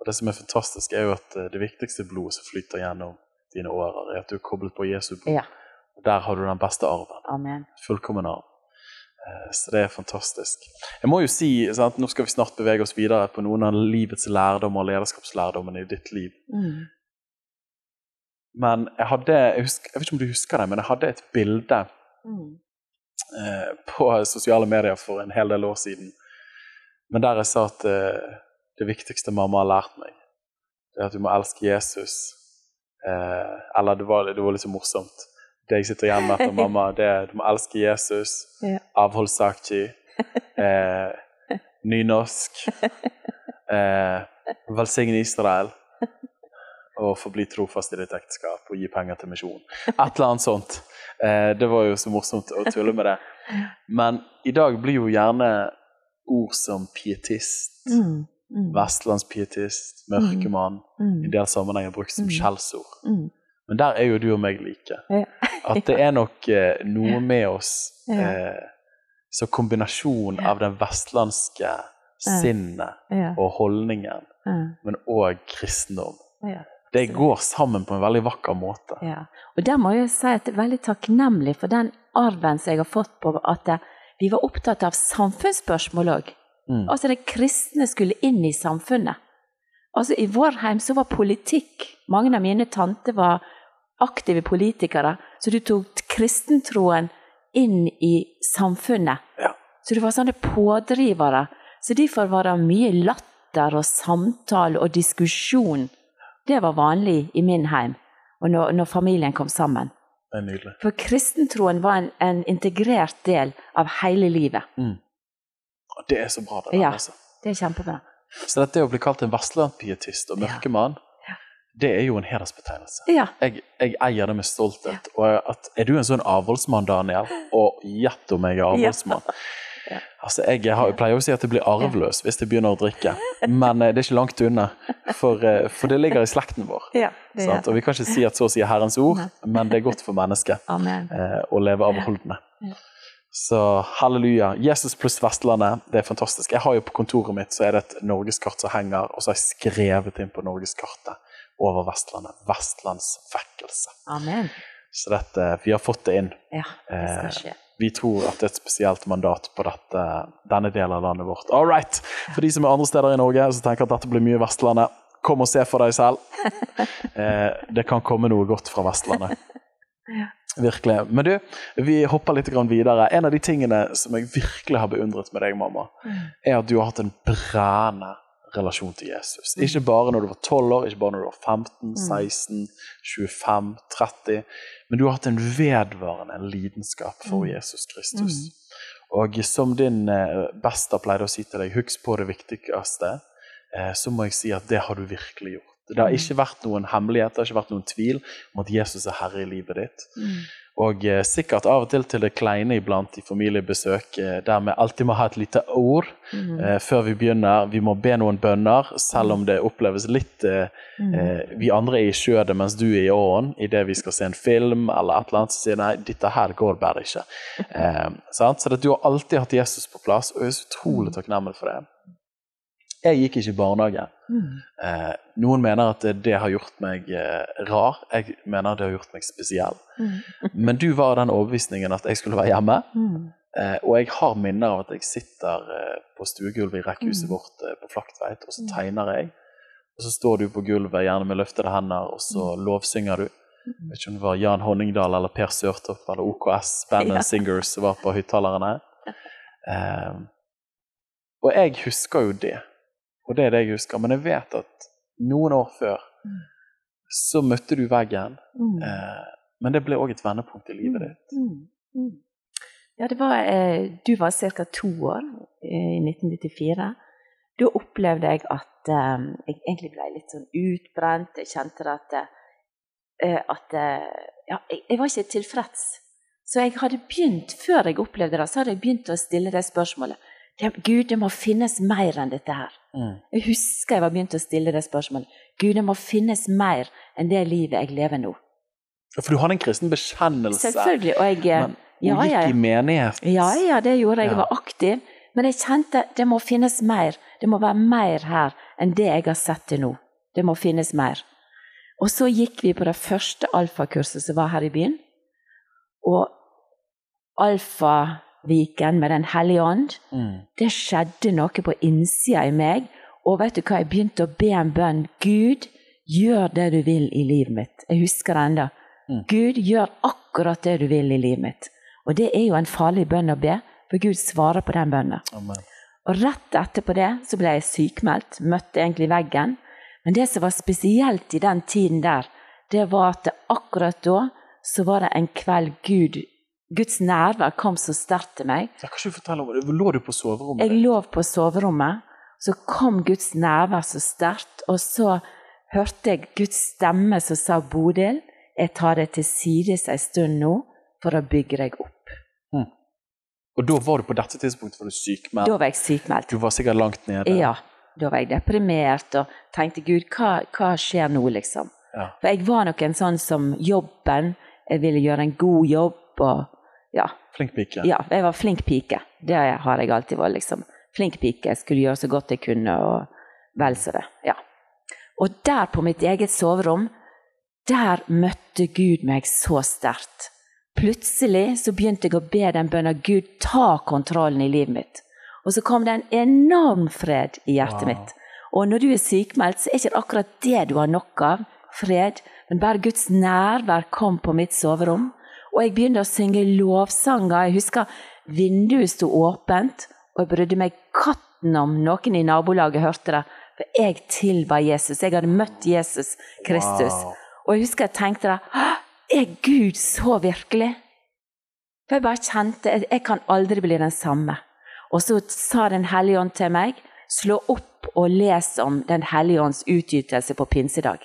Og det som er fantastisk, er jo at eh, det viktigste blodet som flyter gjennom dine årer, er at du er koblet på Jesu blod. Ja. Og der har du den beste arven. Amen. Fullkommen arv. Eh, Så det er fantastisk. Jeg må jo si, sant, Nå skal vi snart bevege oss videre på noen av livets lærdommer og lederskapslærdommene i ditt liv. Mm. Men jeg hadde, jeg, husker, jeg vet ikke om du husker det, men jeg hadde et bilde Mm. eh, på sosiale medier for en hel del år siden. Men der jeg sa at eh, det viktigste mamma har lært meg, det er at du må elske Jesus. Eh, eller det var, det var litt så morsomt. Det jeg sitter igjen med etter mamma, det er du må elske Jesus. Ja. Avholdssakti. Eh, nynorsk. Eh, velsigne Israel. Og forbli trofast i ditt ekteskap og gi penger til misjon. Et eller annet sånt. Eh, det var jo så morsomt å tulle med det. Men i dag blir jo gjerne ord som pietist, Mm. Mm. vestlandspietist, mørkemann, i Mm. del sammenhenger brukt som Mm. skjellsord. Mm. Men der er jo du og meg like. At det er nok eh, noe med oss eh, Så kombinasjon av den vestlandske sinnet og holdningen, men òg kristendom. Det går sammen på en veldig vakker måte. Ja. Og der må jeg si at jeg er veldig takknemlig for den arven som jeg har fått på at vi var opptatt av samfunnsspørsmål òg. Mm. Altså de kristne skulle inn i samfunnet. Altså I vår heim så var politikk Mange av mine tanter var aktive politikere, så du tok kristentroen inn i samfunnet. Ja. Så du var sånne pådrivere. Så derfor var det mye latter og samtale og diskusjon. Det var vanlig i min heim, og når, når familien kom sammen. Det er nydelig. For kristentroen var en, en integrert del av hele livet. Og det er så bra, det der. Ja. Altså. Det er kjempebra. Så dette å bli kalt en vestlandpietist og Ja. mørkemann, Ja. det er jo en hedersbetegnelse. Ja. Jeg, jeg eier det med stolthet. Og at, er du en sånn avholdsmann, Daniel? Og gjett om jeg er avholdsmann. Ja. Altså, jeg, har, jeg pleier jo å si at jeg blir arveløs hvis jeg begynner å drikke, men eh, det er ikke langt unna. For, eh, for det ligger i slekten vår. Ja? Og vi kan ikke si at så sier Herrens ord, men det er godt for mennesket eh, å leve avholdende. Så halleluja. Jesus pluss Vestlandet, det er fantastisk. Jeg har jo På kontoret mitt så er det et norgeskart som henger, og så har jeg skrevet inn på norgeskartet over Vestlandet. Vestlandsvekkelse. Amen. Så dette, vi har fått det inn. Ja, det skal Eh, skje. Vi tror at det er et spesielt mandat på dette, denne delen av landet vårt. All right! For de som er andre steder i Norge som tenker at dette blir mye Vestlandet, kom og se for deg selv. Eh, det kan komme noe godt fra Vestlandet. Virkelig. Men du, vi hopper litt grann videre. En av de tingene som jeg virkelig har beundret med deg, mamma, Mm. er at du har hatt en brennende relasjon til Jesus. Mm. Ikke bare når du var 12 år, ikke bare når du var 15, 16, 25, 30, men du har hatt en vedvarende lidenskap for Mm. Jesus Kristus. Og som din eh, bester pleide å si til deg, husk på det viktigste, eh, så må jeg si at det har du virkelig gjort. Det har Mm. ikke vært noen hemmelighet, det har ikke vært noen tvil om at Jesus er herre i livet ditt. Mm. Og eh, sikkert av og til til det kleine iblant i familiebesøk, eh, der vi alltid må ha et lite ord Mm. eh, før vi begynner. Vi må be noen bønner, selv om det oppleves litt eh, Mm. Vi andre er i skjødet mens du er i åren. Idet vi skal se en film eller et eller annet, så sier nei, dette her går bare ikke. Eh, sant? Så det, du har alltid hatt Jesus på plass, og jeg er så utrolig takknemlig for det. Jeg gikk ikke i barnehage. Mm. Eh, noen mener at det, har gjort meg eh, rar. Jeg mener det har gjort meg spesiell. Mm. Men du var av den overbevisningen at jeg skulle være hjemme. Mm. Eh, og jeg har minner av at jeg sitter eh, på stuegulvet i rekkehuset Mm. vårt eh, på Flaktveit, og så Mm. tegner jeg. Og så står du på gulvet, gjerne med løftede hender, og så lovsynger du. Mm. Jeg vet ikke om det var Jan Honningdal eller Per Sørtopp eller OKS, bandet Ja. Singers, som var på høyttalerne. Eh, og jeg husker jo det. Og det er det jeg husker. Men jeg vet at noen år før Mm. så møtte du veggen. Mm. Eh, men det ble òg et vendepunkt i livet ditt. Mm. Mm. Ja, det var eh, Du var ca. to år eh, i 1994. Da opplevde jeg at eh, jeg egentlig ble litt sånn utbrent. Jeg kjente at, eh, at Ja, jeg, jeg var ikke tilfreds. Så jeg hadde begynt, før jeg opplevde det, så hadde jeg begynt å stille det spørsmålet. Det, Gud, det må finnes mer enn dette her. Mm. Jeg husker jeg var begynt å stille det spørsmålet. Gud, det må finnes mer enn det livet jeg lever nå. For du har en kristen bekjennelse. Selvfølgelig. Og jeg Men hun ja, gikk ja, ja. i menighet. Ja, ja, det gjorde jeg. Jeg var aktiv. Men jeg kjente det må finnes mer. Det må være mer her enn det jeg har sett til nå. Det må finnes mer. Og så gikk vi på det første alfakurset som var her i byen. Og Alfaviken med Den hellige ånd, Mm. det skjedde noe på innsida i meg. Og vet du hva, jeg begynte å be en bønn. Gud, gjør det du vil i livet mitt. Jeg husker det ennå. Mm. Gud, gjør akkurat det du vil i livet mitt. Og det er jo en farlig bønn å be, for Gud svarer på den bønnen. Amen. Og rett etterpå det så ble jeg sykmeldt, møtte egentlig veggen. Men det som var spesielt i den tiden der, det var at akkurat da så var det en kveld Gud, Guds nærvær kom så sterkt til meg. Jeg kan ikke fortelle om det? Lå du på soverommet? Jeg lå på soverommet, så kom Guds nærvær så sterkt, og så hørte jeg Guds stemme som sa, Bodil, jeg tar deg til sides en stund nå for å bygge deg opp. Og da var du på dette tidspunktet var du sykmeldt? Da var jeg sykmeldt. Du var sikkert langt nede? Ja, da var jeg deprimert og tenkte Gud, hva, hva skjer nå, liksom? Ja. For jeg var nok en sånn som jobben, jeg ville gjøre en god jobb og ja, Flink pike? ja jeg var flink pike. Det har jeg alltid vært, liksom. Flink pike, jeg skulle gjøre så godt jeg kunne og vel så det. Ja. Og der på mitt eget soverom, der møtte Gud meg så sterkt. Plutselig så begynte jeg å be den bønna Gud, ta kontrollen i livet mitt. Og så kom det en enorm fred i hjertet Wow. mitt. Og når du er sykmeldt, så er ikke det akkurat det du har nok av, fred, men bare Guds nærvær kom på mitt soverom. Og jeg begynte å synge lovsanger. Jeg husker vinduet sto åpent, og jeg brydde meg katten om noen i nabolaget hørte det. For jeg tilba Jesus. Jeg hadde møtt Jesus Kristus. Wow. Og jeg husker jeg tenkte det. Er Gud så virkelig? For jeg bare kjente, jeg, jeg kan aldri bli den samme. Og så sa Den hellige ånd til meg, slå opp og les om Den hellige ånds utgytelse på pinsedag.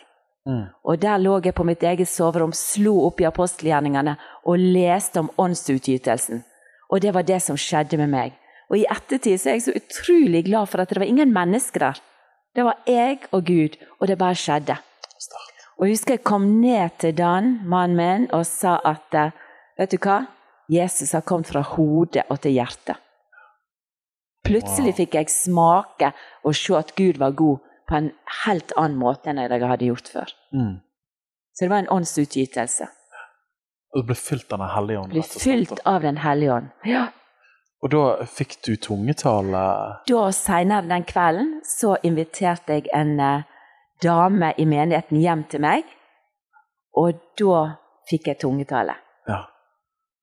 Mm. Og der lå jeg på mitt eget soverom, slo opp i apostelgjerningene og leste om åndsutgytelsen. Og det var det som skjedde med meg. Og i ettertid så er jeg så utrolig glad for at det var ingen mennesker der. Det var jeg og Gud, og det bare skjedde. Og jeg husker jeg kom ned til Dan, mannen min, og sa at eh, vet du hva? Jesus har kommet fra hodet og til hjertet. Plutselig Wow. fikk jeg smake og se at Gud var god på en helt annen måte enn jeg hadde gjort før. Mm. Så det var en åndsutgytelse. Og du ble fylt av Den hellige ånd? Ble fylt av Den hellige ånd. Ja. Og da fikk du tungetale? Da Senere den kvelden så inviterte jeg en eh, dame i menigheten hjem til meg, og da fikk jeg tungetale. Ja.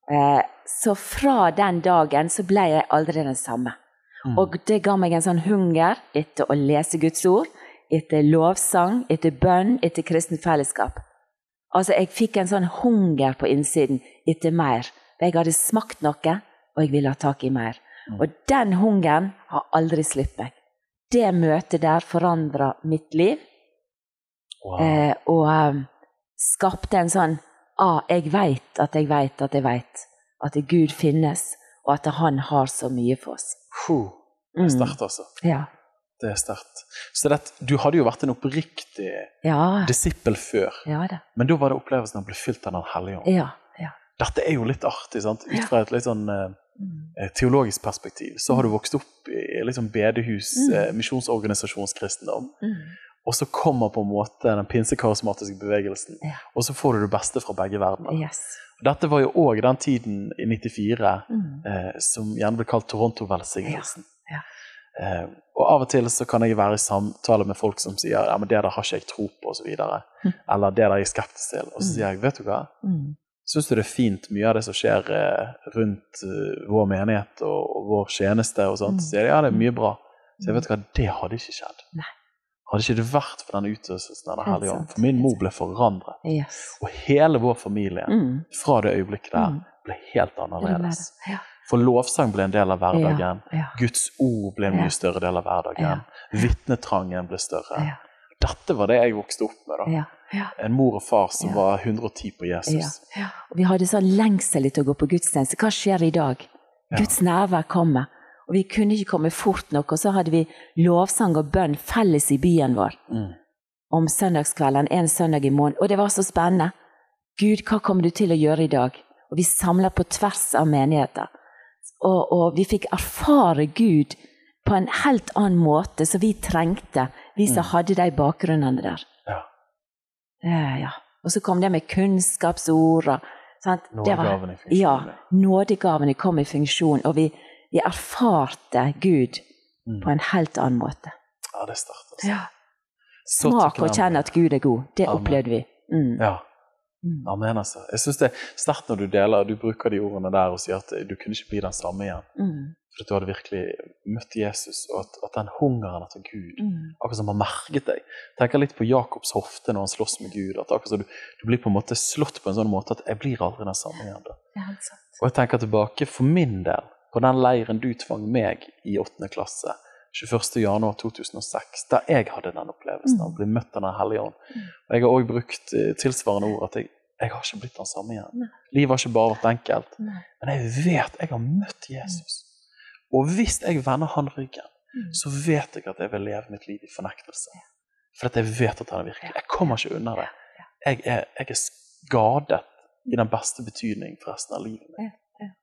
Eh, så fra den dagen så ble jeg aldri den samme. Mm. Og det ga meg en sånn hunger etter å lese Guds ord, etter lovsang, etter bønn, etter kristent fellesskap. Altså, jeg fikk en sånn hunger på innsiden etter mer. Jeg hadde smakt noe, og jeg ville ha tak i mer. Mm. Og den hungeren har aldri sluppet meg. Det møtet der forandra mitt liv, Wow. eh, og um, skapte en sånn ah, jeg veit at jeg veit at jeg veit at Gud finnes, og at han har så mye for oss. Det er sterkt, altså. Ja. Det er sterkt. Så det, du hadde jo vært en oppriktig Ja, disippel før, ja men da var det opplevelsen av å bli fylt av Den hellige ånd. Ja, ja. Dette er jo litt artig, sant? Ut fra et litt sånn eh, Mm. eh, teologisk perspektiv. Så har du vokst opp i sånn bedehus, Mm. eh, misjonsorganisasjonskristendom. Mm. Og så kommer på en måte den pinsekarismatiske bevegelsen. Ja. Og så får du det beste fra begge verdener. Yes. Dette var jo òg den tiden i 94 Mm. eh, som gjerne ble kalt Toronto-velsignelsen. Ja, Eh, og av og til så kan jeg være i samtale med folk som sier ja, men det der har ikke jeg tro på, osv. Mm. Eller det der er jeg skeptisk til. Og så Mm. sier jeg vet du hva, Mm. syns du det er fint mye av det som skjer eh, rundt eh, vår menighet og, og vår tjeneste og sånt? Så sier de ja, det er mye bra. Så jeg vet hva, det hadde ikke skjedd. Nei. Hadde ikke det vært for den utøvelsen av Den hellige ånd. For min mor ble forandret. Yes. Og hele vår familie, Mm. fra det øyeblikket der, ble helt annerledes. Ja. For lovsang ble en del av hverdagen. Ja. Guds ord ble en mye større del av hverdagen. Ja. Vitnetrangen ble større. Ja. Dette var det jeg vokste opp med. da. Ja. Ja. En mor og far som Ja. var 110 på Jesus. Ja. Ja. Vi hadde sånn lengsel etter å gå på gudstjeneste. Hva skjer i dag? Ja. Guds nærvær kommer. Og vi kunne ikke komme fort nok, og så hadde vi lovsang og bønn felles i byen vår Mm. om søndagskvelden en søndag i måneden. Og det var så spennende. Gud, hva kommer du til å gjøre i dag? Og vi samler på tvers av menigheter. Og, og vi fikk erfare Gud på en helt annen måte som vi trengte, vi som Mm. hadde de bakgrunnene der. Ja. Eh, ja. Og så kom det med kunnskapsord og sant? Det var- Nådegaven i funksjon. Ja, nådegavene kom i funksjon, og vi, vi erfarte Gud Mm. på en helt annen måte. ja, det er sterkt. Altså. Ja. Smak og kjenne kjenn at Gud er god. Det Amen. opplevde vi. Mm. Ja. Mm. Amen, altså. Jeg synes det er sterkt når du deler, du bruker de ordene der og sier at du kunne ikke bli den samme igjen. Mm. For at du hadde virkelig møtt Jesus, og at, at den hungeren etter Gud Mm. akkurat som har merket deg. Tenker litt på Jakobs hofte når han slåss med Gud. at akkurat som du, du blir på en måte slått på en sånn måte at jeg blir aldri den samme igjen. da. Det er helt sant. Og jeg tenker tilbake for min del på den leiren du tvang meg i åttende klasse 21.1.2006, der jeg hadde den opplevelsen av å bli møtt av Den hellige ånd. Mm. Og jeg har òg brukt eh, tilsvarende ord at jeg, jeg har ikke blitt den samme igjen. Nei. Livet har ikke bare vært enkelt. Nei. Men jeg vet jeg har møtt Jesus. Og hvis jeg vender han ryggen, Mm. så vet jeg at jeg vil leve mitt liv i fornektelse. For at jeg vet at han er virkelig. Jeg kommer ikke unna det. Jeg er, jeg er skadet i den beste betydning for resten av livet mitt.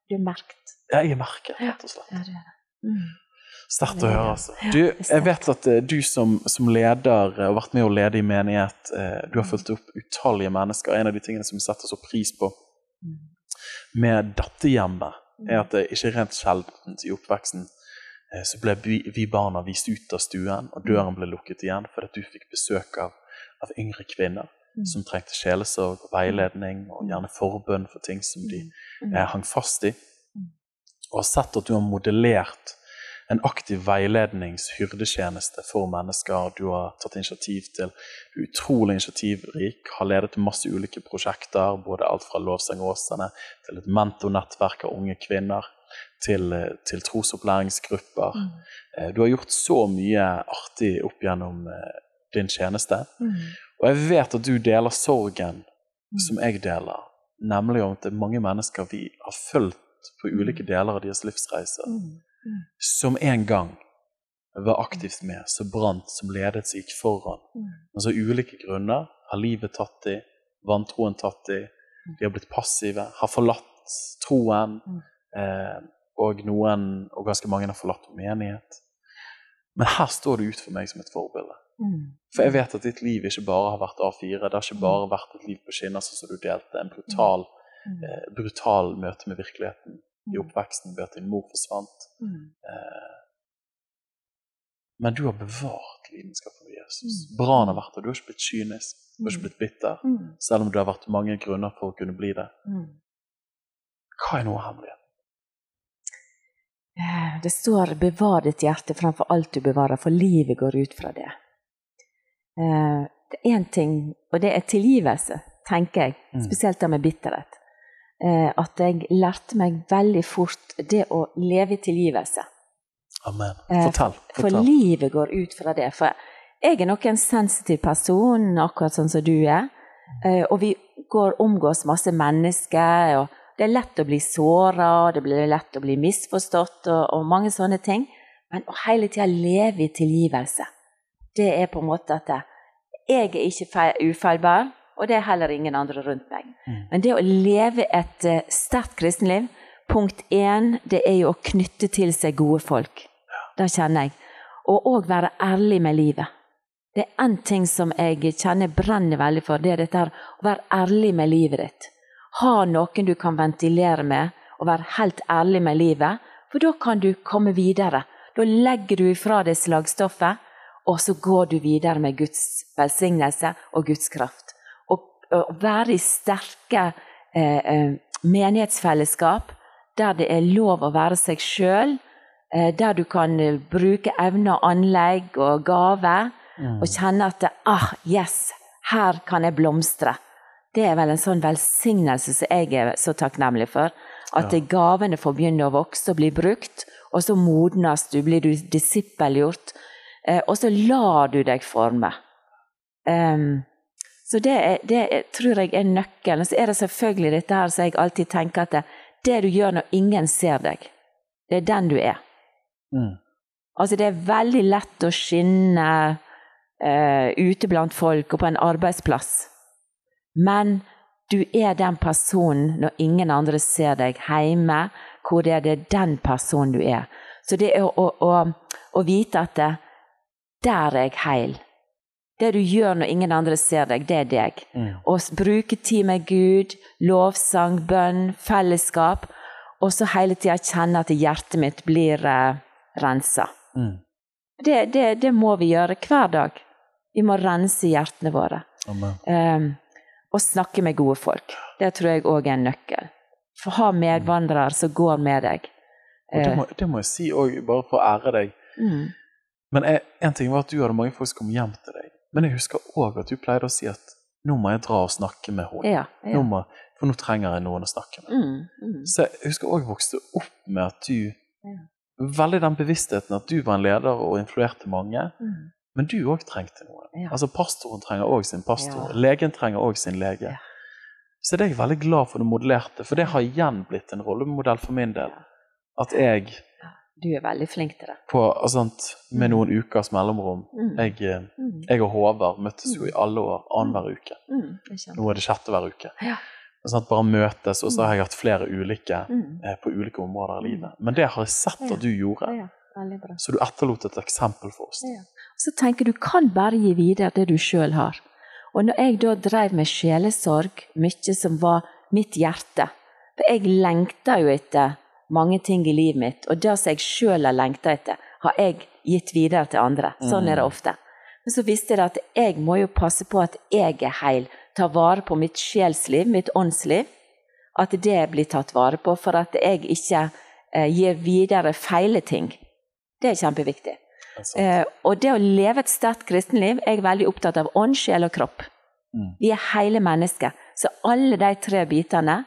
Du er merket. Jeg er merket, rett og slett. Ja, det er det. Mm. Sterkt å høre, altså. Du, jeg vet at eh, du som, som leder og og vært med å lede i menighet, eh, du har fulgt opp utallige mennesker. En av de tingene som vi setter så pris på Mm. med dette hjemmet, er at det ikke rent sjeldent i oppveksten eh, så ble vi, barna vist ut av stuen, og døren ble lukket igjen fordi du fikk besøk av, av yngre kvinner Mm. som trengte sjelesorg veiledning, og gjerne forbønn for ting som de Mm. eh, hang fast i. Mm. Og har sett at du har modellert en aktiv veiledningshyrdetjeneste for mennesker. Du har tatt initiativ til du utrolig initiativrik, har ledet masse ulike prosjekter, både alt fra Lovsang Åsane til et mentornettverk av unge kvinner, til, til trosopplæringsgrupper. Mm. Eh, Du har gjort så mye artig opp gjennom eh, din tjeneste. Mm. Og jeg vet at du deler sorgen Mm. som jeg deler, nemlig om at det er mange mennesker vi har fulgt på ulike deler av deres livsreiser, Mm. Som en gang var aktivt med, som brant, som ledet, som gikk foran. Men så ulike grunner har livet tatt de, vantroen tatt de, de har blitt passive, har forlatt troen, eh, og noen, og ganske mange har forlatt menighet. Men her står du ut for meg som et forbilde. For jeg vet at ditt liv ikke bare har vært A4, det har ikke bare vært et liv på skinner sånn som du delte, en brutal, eh, brutal møte med virkeligheten i Mm. oppveksten ved at din mor forsvant. Mm. Eh, men du har bevart lidenskapen for Jesus. Mm. han har vært der. Du har ikke blitt kynisk, du har ikke blitt bitter, Mm. selv om det har vært mange grunner for å kunne bli det. Mm. Hva er av hemmeligheten? Eh, Det står 'bevar ditt hjerte framfor alt du bevarer', for livet går ut fra det. Eh, Det er én ting, og det er tilgivelse, tenker jeg, Mm. spesielt det med bitterhet. Eh, At jeg lærte meg veldig fort det å leve i tilgivelse. Amen. Fortell. Fortell. For livet går ut fra det. For jeg er nok en sensitiv person, akkurat sånn som du er. Eh, Og vi går omgås masse mennesker. og Det er lett å bli såra, det blir lett å bli misforstått og, og mange sånne ting. Men å hele tida leve i tilgivelse, det er på en måte at jeg er ikke ufeilbar, og det er heller ingen andre rundt meg. Mm. Men det å leve et uh, sterkt kristenliv Punkt én, det er jo å knytte til seg gode folk. Det kjenner jeg. Og òg være ærlig med livet. Det er én ting som jeg kjenner brenner veldig for, det er dette her, å være ærlig med livet ditt. Ha noen du kan ventilere med, og være helt ærlig med livet, for da kan du komme videre. Da legger du ifra deg slagstoffet, og så går du videre med Guds velsignelse og Guds kraft å være i sterke eh, eh, menighetsfellesskap der det er lov å være seg sjøl, eh, der du kan eh, bruke evner, anlegg og gaver, mm. og kjenne at ah, yes, her kan jeg blomstre. Det er vel en sånn velsignelse som jeg er så takknemlig for. At ja. gavene får begynne å vokse og bli brukt, og så modnes du, blir du disippelgjort, eh, og så lar du deg forme. Um, så det, er, det, tror jeg er nøkkelen. Så er det selvfølgelig dette her som jeg alltid tenker at det, det, du gjør når ingen ser deg, det er den du er. Mm. Altså det er veldig lett å skinne uh, ute blant folk og på en arbeidsplass. Men du er den personen når ingen andre ser deg hjemme, hvor det er, det er den personen du er. Så det er å, å, å vite at det, der er jeg heil. Det du gjør når ingen andre ser deg, det er deg. Mm. Å bruke tid med Gud, lovsang, bønn, fellesskap. Og så hele tida kjenne at hjertet mitt blir uh, rensa. Mm. Det, det, det, må vi gjøre hver dag. Vi må rense hjertene våre. Um, og snakke med gode folk. Det tror jeg òg er en nøkkel. For ha medvandrere som går med deg. Det, må, det må jeg si òg, bare for å ære deg. Mm. Men en ting var at du hadde mange folk som kom hjem til deg. Men jeg husker òg at du pleide å si at nå må jeg dra og snakke med henne. Ja, ja. Nå for nå trenger jeg noen å snakke med. Mm, mm. Så jeg husker òg vokste opp med at du ja. Veldig den bevisstheten at du var en leder og influerte mange. Mm. Men du òg trengte noen. Altså Pastoren trenger òg sin pastor. Legen trenger òg sin lege. Så det er jeg veldig glad for du modellerte, for det har igjen blitt en rollemodell for min del. At jeg du er veldig flink til det. På, sant, med noen ukers mellomrom. Mm. Jeg, eh, mm. jeg, og Håvard møttes jo i alle år annenhver mm. uke. Mm. Nå er det sjette hver uke. Ja. Sånn bare møtes, og så har jeg hatt flere ulike eh, på ulike områder i livet. Men det har jeg sett at du gjorde. Ja, så du etterlot et eksempel for oss. Ja. Så tenker du kan bare gi videre det du sjøl har. Og når jeg da drev med sjelesorg, mye som var mitt hjerte For jeg lengta jo etter mange ting i livet mitt, og det som jeg sjøl har lengta etter, har jeg gitt videre til andre. Sånn er det mm. ofte. Men så visste jeg at jeg må jo passe på at jeg er heil, ta vare på mitt sjelsliv, mitt åndsliv. At det blir tatt vare på, for at jeg ikke eh, gir videre feile ting. Det er kjempeviktig. Eh, og det å leve et sterkt kristenliv jeg er veldig opptatt av ånd, sjel og kropp. Mm. Vi er hele mennesker. Så alle de tre bitene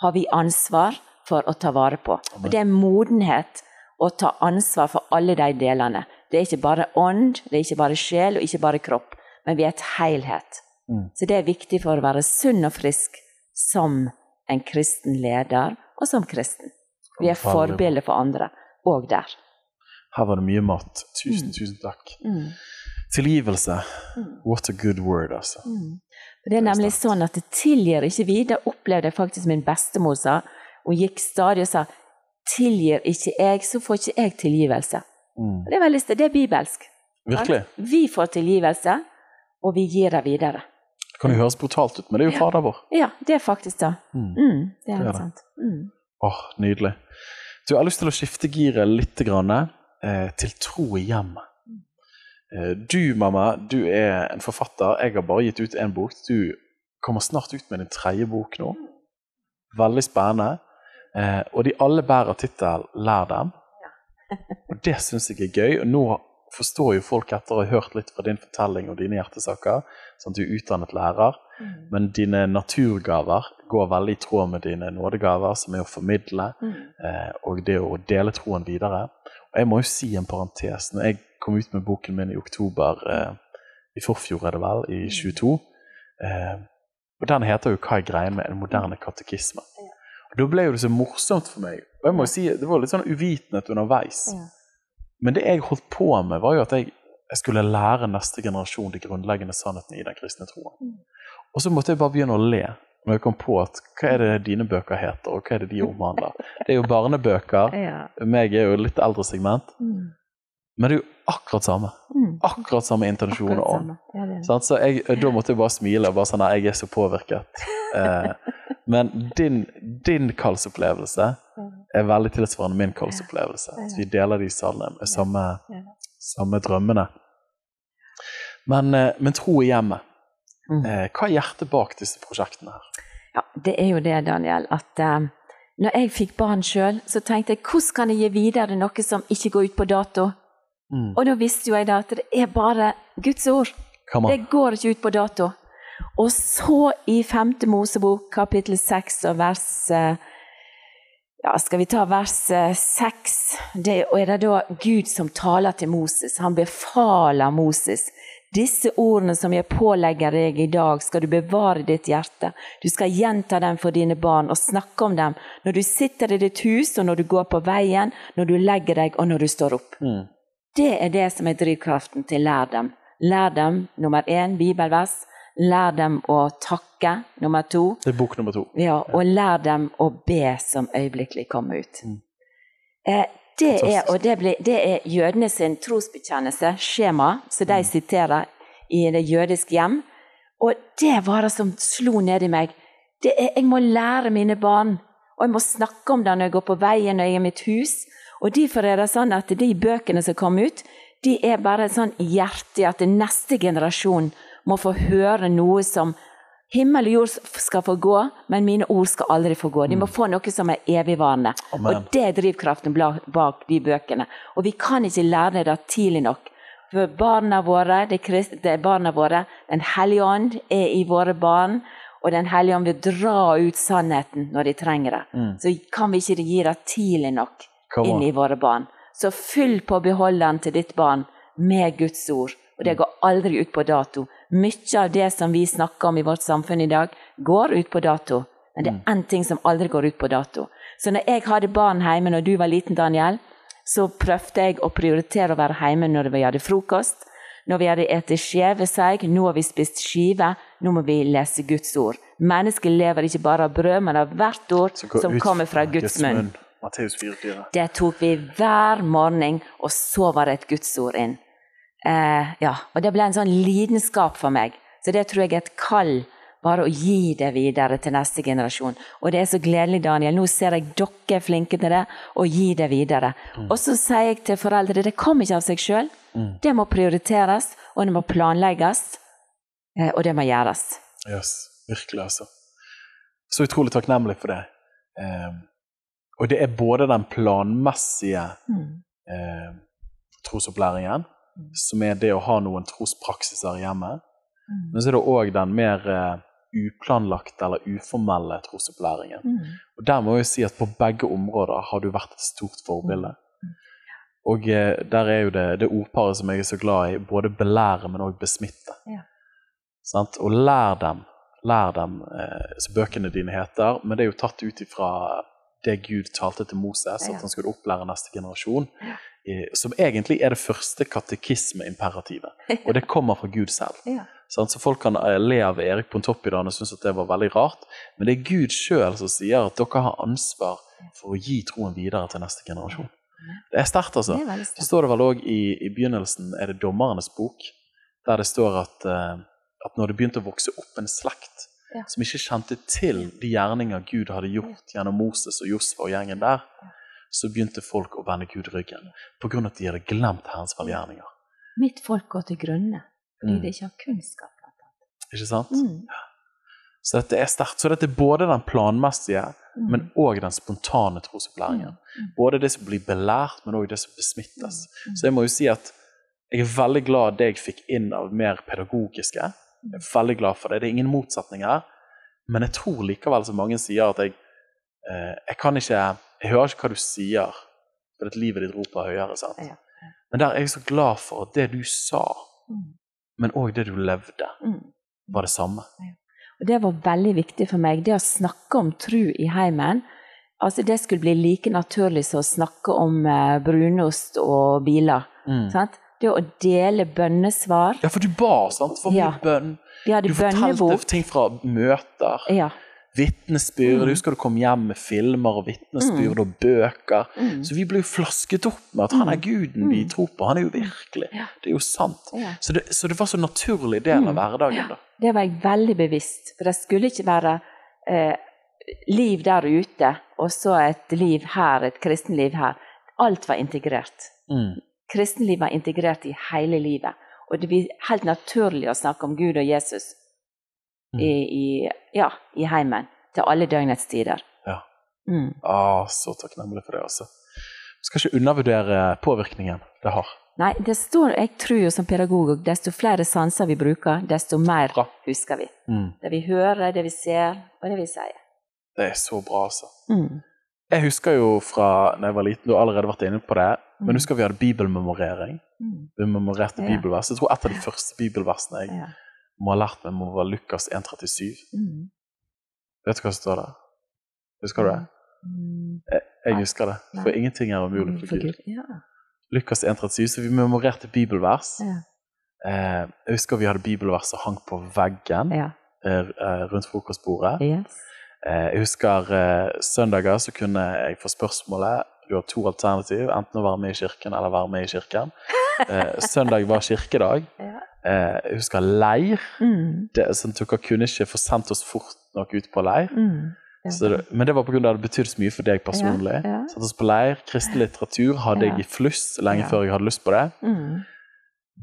har vi ansvar for å ta vare på. Og det er modenhet å ta ansvar for alle de delene. Det er ikke bare ånd, det er ikke bare sjel og ikke bare kropp, men vi er et helhet. Mm. Så det er viktig for å være sunn og frisk som en kristen leder og som kristen. Vi er forbilder for andre òg der. Her var det mye mat. Tusen, mm. tusen takk. Mm. Tilgivelse. Mm. What a good word, altså. Mm. Det er nemlig sånn at det tilgir ikke vi. Det opplevde jeg faktisk min bestemor sa. Hun gikk stadig og sa 'tilgir ikke jeg, så får ikke jeg tilgivelse'. Mm. Det er det er bibelsk. Virkelig. Vi får tilgivelse, og vi gir det videre. Det kan jo høres brutalt ut, men det er jo ja. Fader vår. Ja, det er faktisk det. Mm. Mm, det er det. sant. Mm. Åh, nydelig. Du, jeg har lyst til å skifte giret litt grann, eh, til tro i hjemmet. Eh, du, mamma, du er en forfatter. Jeg har bare gitt ut én bok. Du kommer snart ut med din tredje bok nå. Veldig spennende. Eh, og de alle bærer tittel 'Lær dem'. Ja. og det syns jeg er gøy. Og nå forstår jo folk etter å ha hørt litt fra din fortelling og dine hjertesaker, sånn at du er utdannet lærer, mm. men dine naturgaver går veldig i tråd med dine nådegaver, som er å formidle mm. eh, og det å dele troen videre. Og jeg må jo si en parentes. Når jeg kom ut med boken min i oktober eh, i forfjor, er det vel, i 22, mm. eh, Og den heter jo 'Hva er greia med en moderne katekisme'. Da ble jo det så morsomt for meg. Og jeg må jo si, Det var litt sånn uvitenhet underveis. Men det jeg holdt på med, var jo at jeg, jeg skulle lære neste generasjon de grunnleggende sannhetene i den kristne troen. Mm. Og så måtte jeg bare begynne å le når jeg kom på at hva er det dine bøker heter, og hva er det de omhandler. Det er jo barnebøker. Ja. Meg er jo litt eldre segment. Mm. Men det er jo akkurat samme. Mm. Akkurat samme intensjon og ånd. Ja? Så jeg, da måtte jeg bare smile og bare sånn Nei, jeg er så påvirket. Eh, men din, din kallsopplevelse er veldig tilsvarende min kallsopplevelse. Så vi deler de samme, samme, samme drømmene. Men, eh, men tro i hjemmet. Mm. Eh, hva er hjertet bak disse prosjektene her? Ja, det er jo det, Daniel, at uh, når jeg fikk barn sjøl, så tenkte jeg hvordan kan jeg gi videre noe som ikke går ut på dato? Mm. Og da visste jo jeg da at det er bare Guds ord. Det går ikke ut på dato. Og så i 5. Mosebok, kapittel 6 og vers eh, Ja, skal vi ta vers 6? Det og er det da Gud som taler til Moses. Han befaler Moses. Disse ordene som jeg pålegger deg i dag, skal du bevare i ditt hjerte. Du skal gjenta dem for dine barn og snakke om dem når du sitter i ditt hus, og når du går på veien, når du legger deg og når du står opp. Mm. Det er det som er drivkraften til lær dem. Lær dem, nummer én, bibelvers. Lær dem å takke, nummer to. Det er bok nummer to. Ja, og lær dem å be som øyeblikkelig kommer ut. Mm. Eh, det er, og det, blir, det er jødene sin trosbekjennelse, skjema, som de siterer i det jødiske hjem. Og det var det som slo ned i meg. Det er, jeg må lære mine barn, og jeg må snakke om det når jeg går på veien, når jeg er i mitt hus. Og derfor er det sånn at de bøkene som kom ut, de er bare sånn hjertelig at det neste generasjon må få høre noe som Himmel og jord skal få gå, men mine ord skal aldri få gå. De må få noe som er evigvarende. Amen. Og det er drivkraften bak de bøkene. Og vi kan ikke lære det tidlig nok. For barna våre, det er barna våre, Den hellige ånd er i våre barn, og Den hellige ånd vil dra ut sannheten når de trenger det. Mm. Så kan vi ikke gi det tidlig nok inn i våre barn. Så fyll på beholderen til ditt barn med Guds ord. Og det går aldri ut på dato. Mye av det som vi snakker om i vårt samfunn i dag, går ut på dato. Men det er én ting som aldri går ut på dato. Så når jeg hadde barn hjemme når du var liten, Daniel, så prøvde jeg å prioritere å være hjemme når vi hadde frokost. Når vi hadde spist skjeveseig, nå har vi spist skive, nå må vi lese Guds ord. Mennesket lever ikke bare av brød, men av hvert ord som kommer fra Guds munn. Matteus 4,4. Det tok vi hver morgen, og så var det et Guds ord inn. Eh, ja, og det ble en sånn lidenskap for meg. Så det tror jeg er et kall bare å gi det videre til neste generasjon. Og det er så gledelig, Daniel. Nå ser jeg dere er flinke til det, og gi det videre. Og så sier jeg til foreldre det kommer ikke av seg sjøl. Det må prioriteres, og det må planlegges, eh, og det må gjøres. Yes, virkelig, altså. Så utrolig takknemlig for det. Eh, og det er både den planmessige eh, trosopplæringen, som er det å ha noen trospraksiser hjemme, men så er det òg den mer eh, uplanlagte eller uformelle trosopplæringen. Og der må jeg si at på begge områder har du vært et stort forbilde. Og eh, der er jo det, det ordparet som jeg er så glad i, både belære, men òg besmitte. Ja. Sant? Og lær dem, lær dem eh, som bøkene dine heter, men det er jo tatt ut ifra det Gud talte til Moses, at han skulle opplære neste generasjon. Som egentlig er det første katekismeimperativet. Og det kommer fra Gud selv. Ja. Så folk kan eh, le av Erik Pontoppidan og synes at det var veldig rart, men det er Gud sjøl som sier at dere har ansvar for å gi troen videre til neste generasjon. Det er sterkt, altså. Det er Så står det vel òg i, i begynnelsen, er det Dommernes bok, der det står at, eh, at når det begynte å vokse opp en slekt som ikke kjente til de gjerninger Gud hadde gjort gjennom Moses og Josfa og gjengen der, så begynte folk å vende Gud ryggen av at de hadde glemt Herrens velgjerninger. Mitt folk går til grunne fordi Mm. de ikke har kunnskap. Ikke sant? Mm. Så dette er sterkt. Så dette er både den planmessige, Mm. men òg den spontane trosopplæringen. Både det som blir belært, men òg det som besmittes. Mm. Så jeg må jo si at jeg er veldig glad det jeg fikk inn av mer pedagogiske. Jeg er veldig glad for det. Det er ingen motsetning her. Men jeg tror likevel som mange sier at jeg eh, Jeg kan ikke Jeg hører ikke hva du sier, for at livet ditt roper høyere. sant? Ja. Men der er jeg så glad for at det du sa, Mm. men òg det du levde, Mm. var det samme. Og det var veldig viktig for meg, det å snakke om tru i heimen. Altså Det skulle bli like naturlig som å snakke om eh, brunost og biler. Mm. Sant? Det å dele bønnesvar. Ja, for du ba, sant? For mye bønn. Vi hadde Du fortalte bønnebok. ting fra møter. Ja. Vitnesbyrd. Mm. Jeg husker du kom hjem med filmer og vitnesbyrd og bøker. Mm. Så vi ble jo flasket opp med at han er guden vi tror på. Han er jo virkelig. Ja. Det er jo sant. Ja. Så det, så det var så naturlig del av Mm. hverdagen. da. Det var jeg veldig bevisst, for det skulle ikke være eh, liv der ute, og så et liv her, et kristenliv her. Alt var integrert. Mm. Kristenliv var integrert i hele livet. Og det blir helt naturlig å snakke om Gud og Jesus Mm. I, i, ja, i heimen til alle døgnets tider. Ja. Mm. Ah, så takknemlig for det, altså. Skal ikke undervurdere påvirkningen det har. Nei, det står, jeg tror jo som pedagog at desto flere sanser vi bruker, desto mer Bra. husker vi. Mm. Det vi hører, det vi ser, og det vi sier. Det er så bra, altså. Mm. Jeg husker jo fra da jeg var liten, du har allerede vært inne på det, Mm. men husker vi hadde bibelmemorering. Mm. Vi memorerte Ja. bibelvers. Jeg tror et av de første bibelversene jeg Ja. Må ha lært meg, må være Lukas 1,37. Mm. Vet du hva som står der? Husker du det? Mm. Jeg husker det. For ja. ingenting er umulig for Gud. Ja. Lukas 1,37, så vi memorerte bibelvers. Ja. Eh, jeg husker vi hadde bibelvers som hang på veggen ja. eh, eh, rundt frokostbordet. Yes. Eh, jeg husker eh, søndager så kunne jeg få spørsmålet Du har to alternativ, enten å være med i kirken eller være med i kirken. Eh, søndag var kirkedag. Eh, jeg husker leir. Mm. Det, sånn, at dere kunne ikke få sendt oss fort nok ut på leir. Mm. Det, men det var pga. det hadde betydd så mye for deg personlig. Ja, ja. Satt oss på leir. Kristen litteratur hadde Ja. jeg i fluss lenge Ja. før jeg hadde lyst på det. Mm.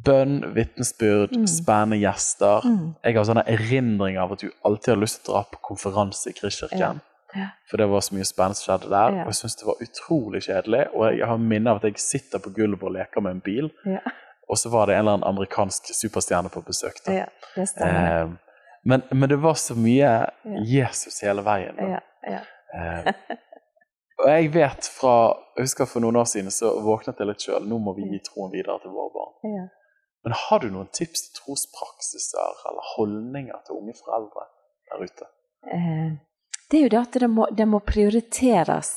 Bønn, vitnesbyrd, Mm. spennende gjester. Mm. Jeg har sånne erindringer av at du alltid har lyst til å dra på konferanse i Kristkirken. Ja. For det var så mye spennende som skjedde der. Ja. Og jeg syns det var utrolig kjedelig. Og jeg har minner av at jeg sitter på gulvet og leker med en bil, Ja. og så var det en eller annen amerikansk superstjerne på besøk. da. ja, det stemmer. Eh, men, men det var så mye Jesus hele veien. Da. Ja, ja. Eh, og jeg vet fra Jeg husker for noen år siden så våknet jeg litt sjøl. Nå må vi gi troen videre til våre barn. Ja. Men har du noen tips til trospraksiser eller holdninger til unge foreldre der ute? Eh, det er jo det at det må, det må prioriteres.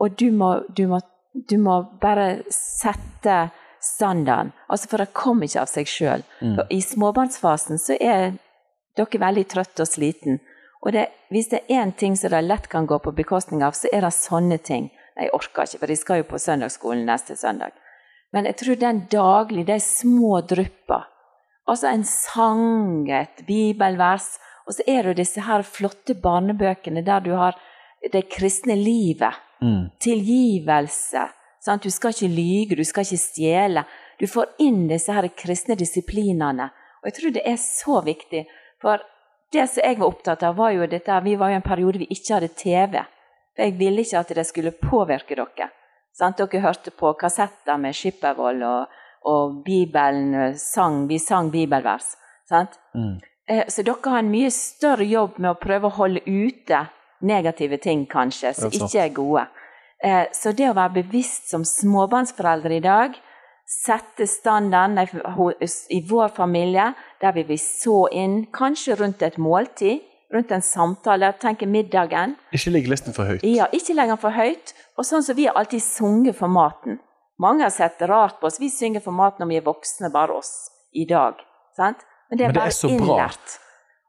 Og du må, du, må, du må bare sette standarden. Altså, for det kommer ikke av seg sjøl. Mm. I småbarnsfasen så er dere veldig trøtte og sliten. Og det, hvis det er én ting som det lett kan gå på bekostning av, så er det sånne ting. Jeg orker ikke, for de skal jo på søndagsskolen neste søndag. Men jeg tror den daglig, de små drypper Altså en sang, et bibelvers, og så er det jo disse her flotte barnebøkene der du har det kristne livet. Mm. Tilgivelse. Sant? Du skal ikke lyge, du skal ikke stjele. Du får inn disse her kristne disiplinene. Og jeg tror det er så viktig. For det som jeg var opptatt av, var jo dette Vi var jo en periode vi ikke hadde TV. For jeg ville ikke at det skulle påvirke dere. Sant? Dere hørte på kassetter med Skippervold, og, og Bibelen sang, vi sang bibelvers. Sant? Mm. Eh, Så dere har en mye større jobb med å prøve å holde ute negative ting, kanskje, som ikke er gode. Eh, Så det å være bevisst som småbarnsforeldre i dag, sette standarden i vår familie, der vi vil så inn, kanskje rundt et måltid, rundt en samtale, tenke middagen. Ikke legge listen for høyt. Ja, ikke lenger for høyt. Og sånn som vi har alltid sunget for maten. Mange har sett rart på oss. Vi synger for maten når vi er voksne, bare oss, i dag. Sant? Men det er Men det er bare innlært.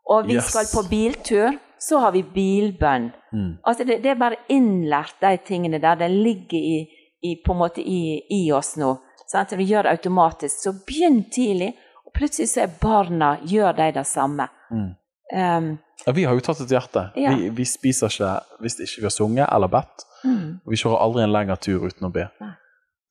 Og vi Yes. skal på biltur, så har vi bilbønn. Mm. Altså det, det er bare innlært, de tingene der. Det ligger i, i, på en måte i, i oss nå. Sant? Vi gjør det automatisk. Så begynn tidlig, og plutselig så er barna gjør de det samme. Mm. Um, Ja, vi har jo tatt et hjerte. Ja. Vi, vi spiser ikke hvis ikke vi har sunget eller bedt. mm, vi kjører aldri en lengre tur uten å be.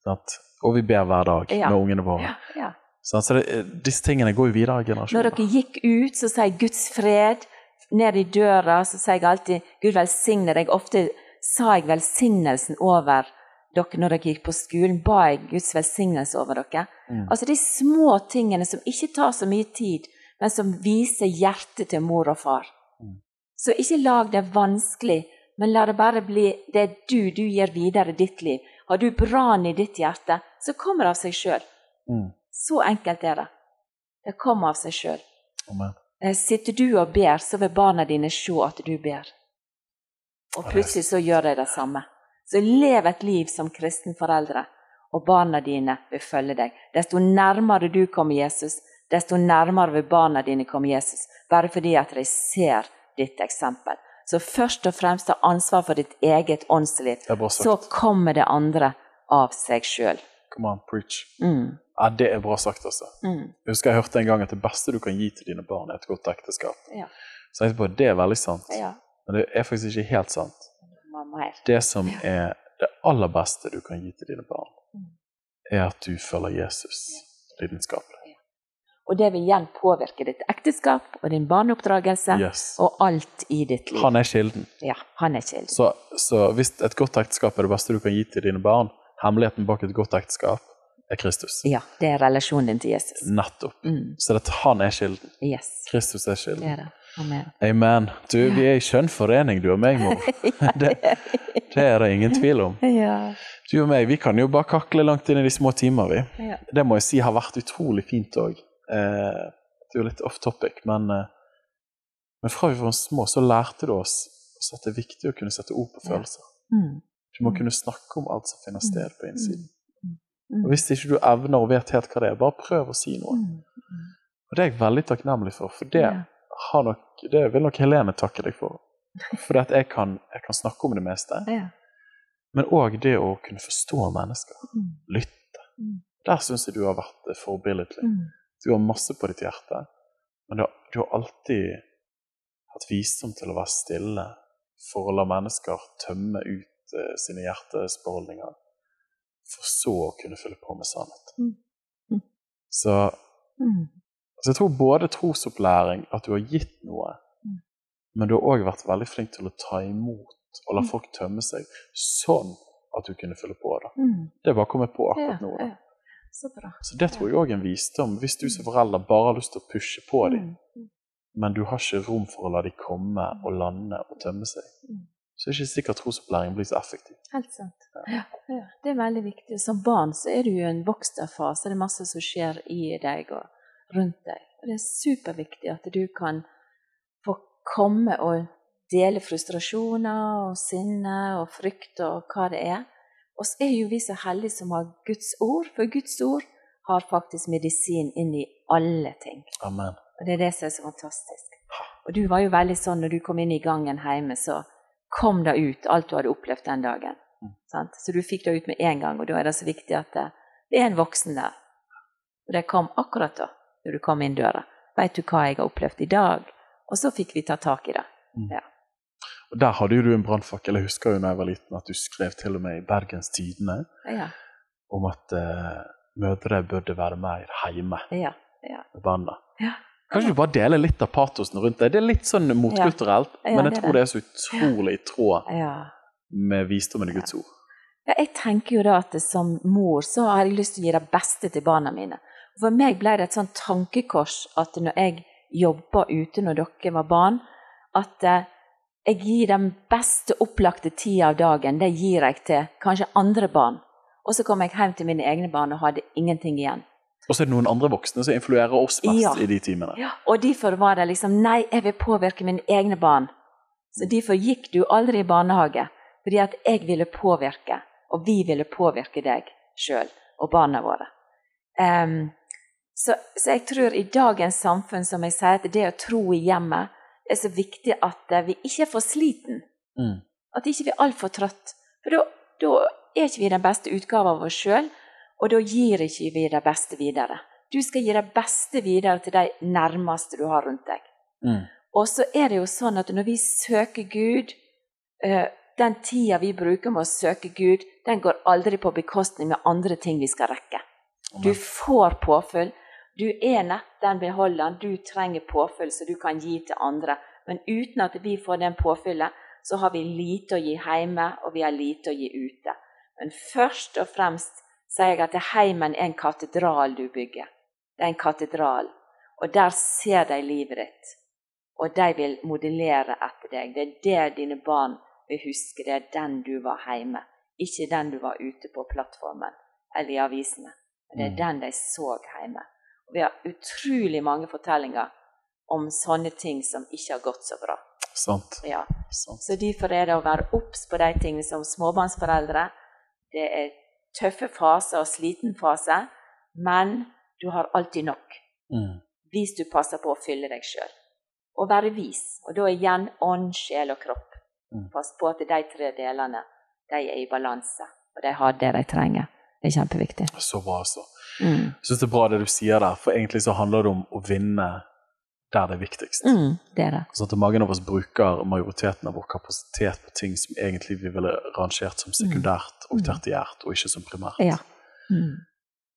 Sant? Og vi ber hver dag Ja. med ungene våre. ja, ja. Så det, disse tingene går jo videre i Når dere gikk ut, så sier jeg Guds fred. Ned i døra så sier jeg alltid Gud velsigne deg. Ofte sa jeg velsignelsen over dere når dere gikk på skolen. Ba jeg Guds velsignelse over dere. Mm. Altså de små tingene som ikke tar så mye tid, men som viser hjertet til mor og far. Mm. Så ikke lag det vanskelig, men la det bare bli det du, du gir videre i ditt liv. Har du brann i ditt hjerte, så kommer det av seg sjøl. Mm. Så enkelt er det. Det kommer av seg sjøl. Eh, sitter du og ber, så vil barna dine se at du ber. Og plutselig så gjør de det samme. Så lev et liv som kristen foreldre, og barna dine vil følge deg. Desto nærmere du kommer Jesus, desto nærmere vil barna dine komme Jesus. Bare fordi at de ser ditt eksempel. Så først og fremst ta ansvar for ditt eget åndsliv. Så kommer det andre av seg sjøl. Come on, preach. Mm. Ja, Det er bra sagt, altså. Mm. Jeg husker jeg hørte en gang at det beste du kan gi til dine barn, er et godt ekteskap. Ja. Så jeg på, det er veldig sant. Ja. Men det er faktisk ikke helt sant. Det som er det aller beste du kan gi til dine barn, mm. er at du følger Jesus lidenskapelig. Og det vil igjen påvirke ditt ekteskap og din barneoppdragelse yes. og alt i ditt liv. Han er kilden. Ja, han er kilden. Så, så, hvis et godt ekteskap er det beste du kan gi til dine barn, hemmeligheten bak et godt ekteskap er Kristus. Ja, det er relasjonen din til Jesus. Nettopp. Mm. Så det, han er kilden. Yes. Kristus er kilden. Det er det. Amen. Amen. Du, vi er i skjønn forening, du og meg, mor. det, det, er det ingen tvil om. Ja. Du og meg, vi kan jo bare kakle langt inn i de små timer, vi. Ja. Det må jeg si har vært utrolig fint òg. Eh, det er jo litt off topic, men, eh, men fra vi var små, så lærte du oss at det er viktig å kunne sette ord på følelser. Mm. Du må mm. kunne snakke om alt som finner sted på innsiden. Og Hvis ikke du evner og vet helt hva det er, bare prøv å si noe. Og Det er jeg veldig takknemlig for, for det, nok, det vil nok Helene takke deg for. For jeg kan, jeg kan snakke om det meste. Men òg det å kunne forstå mennesker. Lytte. Der syns jeg du har vært forbilledlig. Du har masse på ditt hjerte, men du har, du har alltid hatt visdom til å være stille for å la mennesker tømme ut uh, sine hjertesbeholdninger, for så å kunne fylle på med sannhet. Mm. Mm. Så, mm. så, jeg tror både trosopplæring, at du har gitt noe, men du har òg vært veldig flink til å ta imot og la folk tømme seg, sånn at du kunne fylle på. er Det bare kommet på akkurat nå. da. Så. Så det tror jeg òg er en visdom. Hvis du som forelder bare har lyst til å pushe på dem, men du har ikke rom for å la dem komme og lande og tømme seg. Så er det ikke sikkert trosopplæringen blir så effektiv. Helt sant. Ja. Ja, det er veldig viktig. Som barn så er du jo i en voksterfase. Det er masse som skjer i deg og rundt deg. Og det er superviktig at du kan få komme og dele frustrasjoner og sinne og frykt og hva det er. Og så er jo vi så heldige som har Guds ord, for Guds ord har faktisk medisin inn i alle ting. Amen. Og Det er det som er så fantastisk. Og du var jo veldig sånn når du kom inn i gangen hjemme, så kom det ut alt du hadde opplevd den dagen. Mm. Så du fikk det ut med en gang, og da er det så viktig at det, det er en voksen der. Og det kom akkurat da, når du kom inn døra. Veit du hva jeg har opplevd i dag? Og så fikk vi ta tak i det. Mm. Ja. Og Der hadde jo du en brannfakkel. Jeg husker jo da jeg var liten at du skrev til og med i Bergens Tidende ja. om at uh, mødre burde være mer hjemme ja. Ja. med barna. Ja. Kan ikke du bare deler litt av patosen rundt det? Det er litt sånn motkulturelt, men jeg tror det er så utrolig i tråd med visdommen i Guds ord. Ja, jeg tenker jo da at som mor så har jeg lyst til å gi det beste til barna mine. For meg ble det et sånn tankekors at når jeg jobba ute når dere var barn, at uh, jeg gir den beste opplagte tida av dagen det gir jeg til kanskje andre barn. Og så kom jeg hjem til mine egne barn og hadde ingenting igjen. Og så er det noen andre voksne som influerer oss mest ja. i de timene. Ja, og derfor var det liksom Nei, jeg vil påvirke mine egne barn. Så derfor gikk du aldri i barnehage. Fordi at jeg ville påvirke, og vi ville påvirke deg sjøl og barna våre. Um, så, så, jeg tror i dagens samfunn, som jeg sier, at det å tro i hjemmet er så viktig at eh, vi ikke er for sliten. Mm. At ikke vi er altfor trøtt. For da er ikke vi den beste utgaven av oss sjøl, og da gir ikke vi det beste videre. Du skal gi det beste videre til de nærmeste du har rundt deg. Mm. Og så er det jo sånn at når vi søker Gud eh, Den tida vi bruker med å søke Gud, den går aldri på bekostning med andre ting vi skal rekke. Du får påfyll, du er nett den beholderen du trenger påfyll som du kan gi til andre. Men uten at vi får den påfyllet, så har vi lite å gi hjemme, og vi har lite å gi ute. Men først og fremst sier jeg at heimen er en katedral du bygger. Det er en katedral. Og der ser de livet ditt. Og de vil modellere etter deg. Det er det dine barn vil huske. Det er den du var hjemme. Ikke den du var ute på plattformen eller i avisene. Det er mm. den de så hjemme. Vi har utrolig mange fortellinger om sånne ting som ikke har gått så bra. Sant. Ja. Sant. Så derfor er det å være obs på de tingene som småbarnsforeldre. Det er tøffe faser og sliten fase, men du har alltid nok. Mm. Hvis du passer på å fylle deg sjøl. Og være vis. Og da igjen ånd, sjel og kropp. Mm. Pass på at de tre delene de er i balanse, og de har det de trenger. Det er kjempeviktig. Så bra, så. Mm. Jeg syns det er bra det du sier der, for egentlig så handler det om å vinne der det er viktigst. Mm, det er det. Sånn at mange av oss bruker majoriteten av vår kapasitet på ting som egentlig vi ville rangert som sekundært og Mm. tertiært, og ikke som primært. Ja. Mm.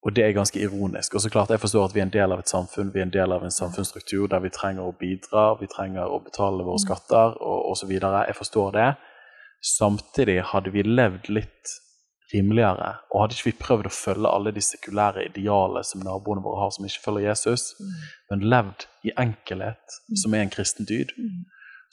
Og det er ganske ironisk. Og så klart, jeg forstår at vi er en del av et samfunn, vi er en del av en samfunnsstruktur der vi trenger å bidra, vi trenger å betale våre Mm. skatter og osv. Jeg forstår det. Samtidig hadde vi levd litt rimeligere, og hadde ikke vi prøvd å følge alle de sekulære idealene som naboene våre har, som ikke følger Jesus, Mm. men levd i enkelhet, som er en kristen dyd, Mm.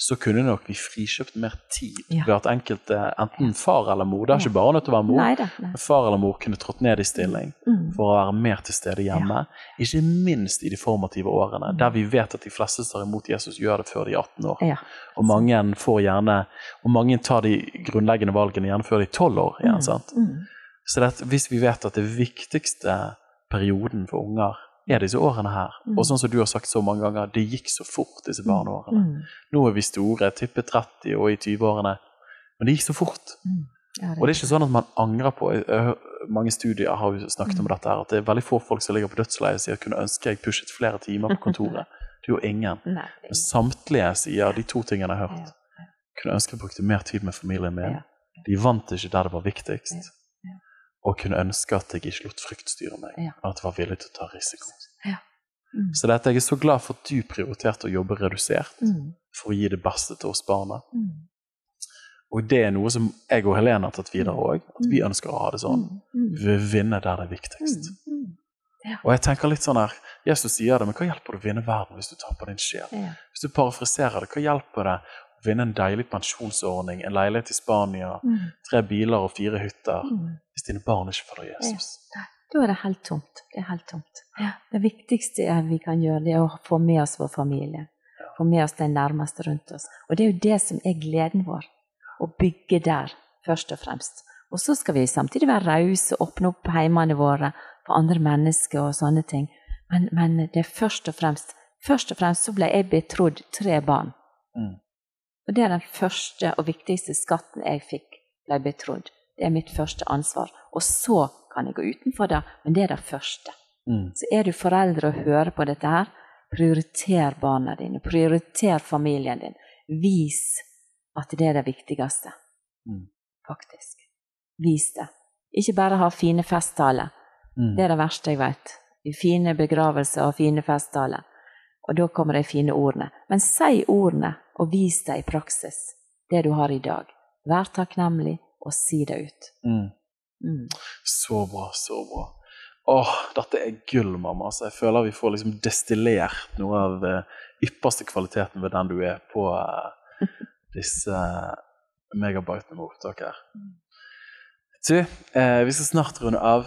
Så kunne nok vi frikjøpt mer tid Ja. ved at enkelte, enten far eller mor, det er ikke bare nødt til å være mor, Nei det, Nei. far eller mor kunne trådt ned i stilling Mm. for å være mer til stede hjemme. Ikke minst i de formative årene, Mm. der vi vet at de fleste tar imot Jesus, gjør det før de er 18 år. Ja. Og mange får gjerne Og mange tar de grunnleggende valgene gjerne før de er 12 år. igjen, sant? Mm. Så det, hvis vi vet at det viktigste perioden for unger er disse årene her, Mm. og sånn som du har sagt så mange ganger, det gikk så fort, disse barneårene. Mm. Nå er vi store, tipper 30 og i 20-årene, men det gikk så fort. Mm. Ja, Og det er ikke sånn at man angrer på Mange studier har jo snakket om dette, her, at det er veldig få folk som ligger på dødsleiet og sier kunne ønske jeg pushet flere timer på kontoret. Det er jo ingen. Nei. Men samtlige sier de to tingene jeg har hørt. Kunne ønske jeg brukte mer tid med familien min. De vant ikke der det var viktigst. Ja, ja. Og kunne ønske at jeg ikke lot frykt styre meg, Ja. at jeg var villig til å ta risiko. Mm. Så dette, jeg er så glad for at du prioriterte å jobbe redusert Mm. for å gi det beste til oss barna. Mm. Og det er noe som jeg og Helene har tatt videre òg. At vi ønsker å ha det sånn. Mm. Mm. Vi vil vinne der det er viktigst. Mm. Og jeg tenker litt sånn her, Jesus sier det, men hva hjelper det å vinne verden hvis du taper din sjel? Ja. Hvis du parafriserer det, hva hjelper det å vinne en deilig pensjonsordning, en leilighet i Spania, Mm. tre biler og fire hytter, Mm. Hvis dine barn ikke følger Jesus? Da er det helt tomt. Det er helt tomt. Det viktigste er vi kan gjøre, det er å få med oss vår familie. Få med oss de nærmeste rundt oss. Og det er jo det som er gleden vår. Å bygge der, først og fremst. Og så skal vi samtidig være rause og åpne opp heimene våre for andre mennesker og sånne ting. Men, men det er først og fremst Først og fremst så ble jeg betrodd tre barn. Mm. Og det er den første og viktigste skatten jeg fikk, ble betrodd. Det er mitt første ansvar. Og så kan jeg gå utenfor det, men det er det første. Mm. Så er du foreldre og hører på dette her, prioriter barna dine. Prioriter familien din. Vis at det er det viktigste. Mm. Faktisk. Vis det. Ikke bare ha fine festtaler. Mm. Det er det verste jeg vet. Fine begravelser og fine festtaler. Og da kommer de fine ordene. Men si ordene, og vis det i praksis. Det du har i dag. Vær takknemlig, og si det ut. Mm. Mm. Så bra, så bra. Åh, dette er gull, mamma. Så jeg føler vi får liksom destillert noe av eh, ypperste kvaliteten ved den du er på eh, disse eh, megabytene med opptak her. Du, eh, vi skal snart runde av.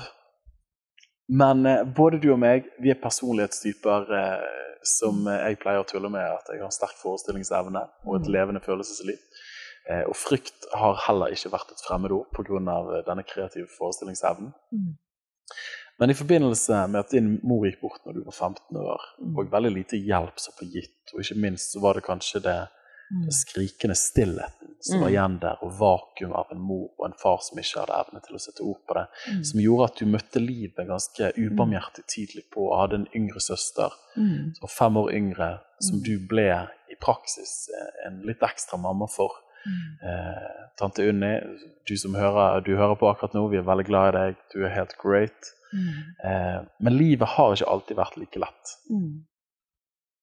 Men eh, både du og meg, vi er personlighetstyper eh, som jeg pleier å tulle med at jeg har en sterk forestillingsevne og et Mm. levende følelsesliv. Eh, og frykt har heller ikke vært et fremmedord pga. eh, denne kreative forestillingsevnen. Mm. Men i forbindelse med at din mor gikk bort når du var 15 år, Mm. og veldig lite hjelp som ble gitt, og ikke minst så var det kanskje det, Mm. den skrikende stillheten som var Mm. igjen der, og vakuum av en mor og en far som ikke hadde evne til å sette ord på det, Mm. som gjorde at du møtte livet ganske ubarmhjertig tidlig på, og hadde en yngre søster Mm. som var fem år yngre, som Mm. du ble i praksis eh, en litt ekstra mamma for. Mm. Eh, tante Unni, du som hører, du hører på akkurat nå, vi er veldig glad i deg, du er helt great. Mm. Eh, men livet har ikke alltid vært like lett. Mm.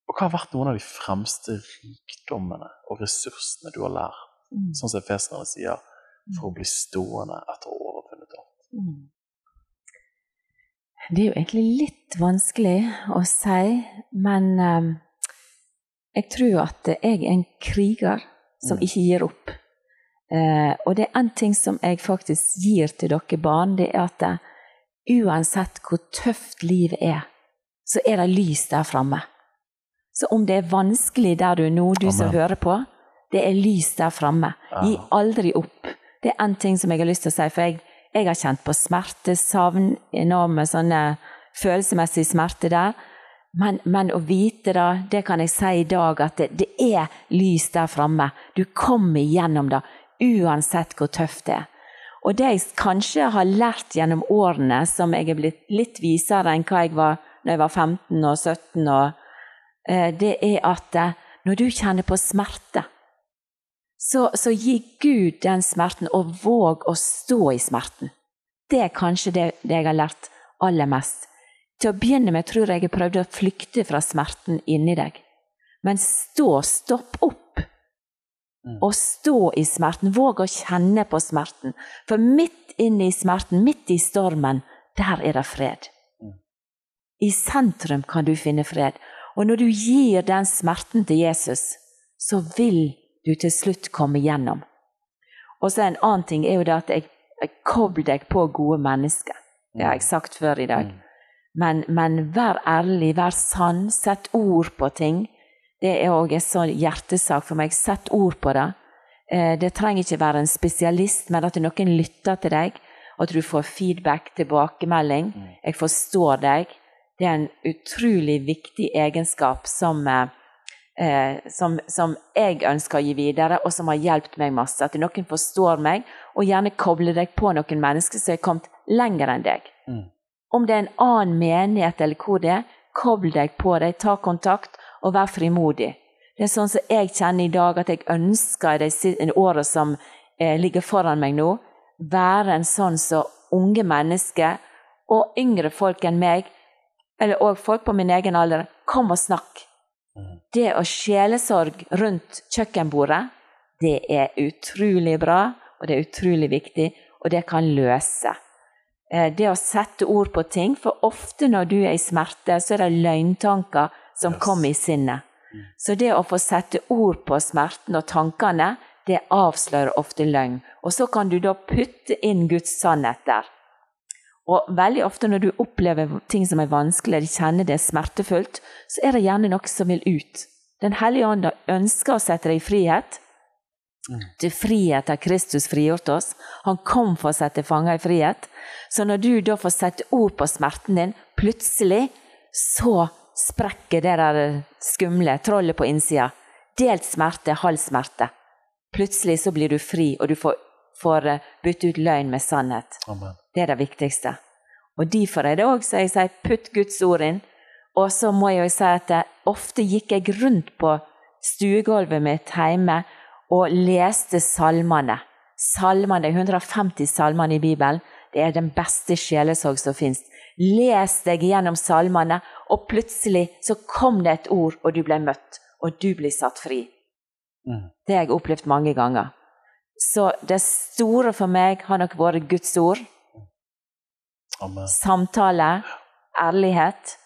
Og hva har vært noen av de fremste rikdommene og ressursene du har lært, sånn som feserne sier, for å bli stående etter å ha overfunnet alt? Mm. Det er jo egentlig litt vanskelig å si, men um, jeg tror at jeg er en kriger som Mm. ikke gir opp. Eh, og det er en ting som jeg faktisk gir til dere barn, det er at det, uansett hvor tøft livet er, så er det lys der framme. Så om det er vanskelig der du er nå, du Amen. som hører på, det er lys der framme. Gi aldri opp. Det er én ting som jeg har lyst til å si, for jeg, jeg har kjent på smerte, savn, enorme sånne følelsesmessig smerte der. Men, men, å vite da, det kan jeg si i dag, at det, det er lys der framme. Du kommer igjennom det, uansett hvor tøft det er. Og det jeg kanskje har lært gjennom årene, som jeg er blitt litt visere enn hva jeg var når jeg var 15 og 17, og, eh, det er at eh, når du kjenner på smerte, så, så gi Gud den smerten, og våg å stå i smerten. Det er kanskje det, det jeg har lært aller mest. Til å begynne med tror jeg jeg prøvde å flykte fra smerten inni deg. Men stå, stopp opp. Mm. Og stå i smerten. Våg å kjenne på smerten. For midt inne i smerten, midt i stormen, der er det fred. Mm. I sentrum kan du finne fred. Og når du gir den smerten til Jesus, så vil du til slutt komme gjennom. Og så En annen ting er jo det at jeg, jeg kobler deg på gode mennesker. Det har jeg mm. sagt før i dag. Men, men, vær ærlig, vær sann, sett ord på ting. Det er òg en sånn hjertesak for meg. Sett ord på det. Eh, det trenger ikke være en spesialist, men at noen lytter til deg. At du får feedback, tilbakemelding. Mm. Jeg forstår deg. Det er en utrolig viktig egenskap som, eh, som, som, jeg ønsker å gi videre, og som har hjulpet meg masse. At noen forstår meg, og gjerne kobler deg på noen mennesker som har kommet lenger enn deg. Om det er en annen menighet eller hvor det er, kobl deg på dem, ta kontakt og vær frimodig. Det er sånn som jeg kjenner i dag, at jeg ønsker i de årene som eh, ligger foran meg nå, være en sånn som så unge mennesker og yngre folk enn meg, eller òg folk på min egen alder, kom og snakk. Mhm. Det å sjelesorg rundt kjøkkenbordet, det er utrolig bra, og det er utrolig viktig, og det kan løse. Eh, det å sette ord på ting. For ofte når du er i smerte, så er det løgntanker som yes. kommer i sinnet. Mm. Så det å få sette ord på smerten og tankene, det avslører ofte løgn. Og så kan du da putte inn Guds sannhet der. Og veldig ofte når du opplever ting som er vanskelig, eller kjenner det er smertefullt, så er det gjerne noe som vil ut. Den hellige ånd ønsker å sette deg i frihet. Mm. Til frihet har Kristus frigjort oss. Han kom for å sette fanger i frihet. Så når du da får sette ord på smerten din, plutselig så sprekker det der skumle trollet på innsida. Delt smerte, halv smerte. Plutselig så blir du fri, og du får, får eh, bytte ut løgn med sannhet. Amen. Det er det viktigste. Og derfor er det òg så jeg sier putt Guds ord inn. Og så må jeg jo si at jeg ofte gikk jeg rundt på stuegulvet mitt hjemme og leste salmene. Salmene, 150 salmene i Bibelen. Det er den beste sjelesorg som fins. Les deg gjennom salmene, og plutselig så kom det et ord, og du ble møtt. Og du blir satt fri. Mm. Det har jeg opplevd mange ganger. Så det store for meg har nok vært Guds ord. Amen. Samtale, ærlighet.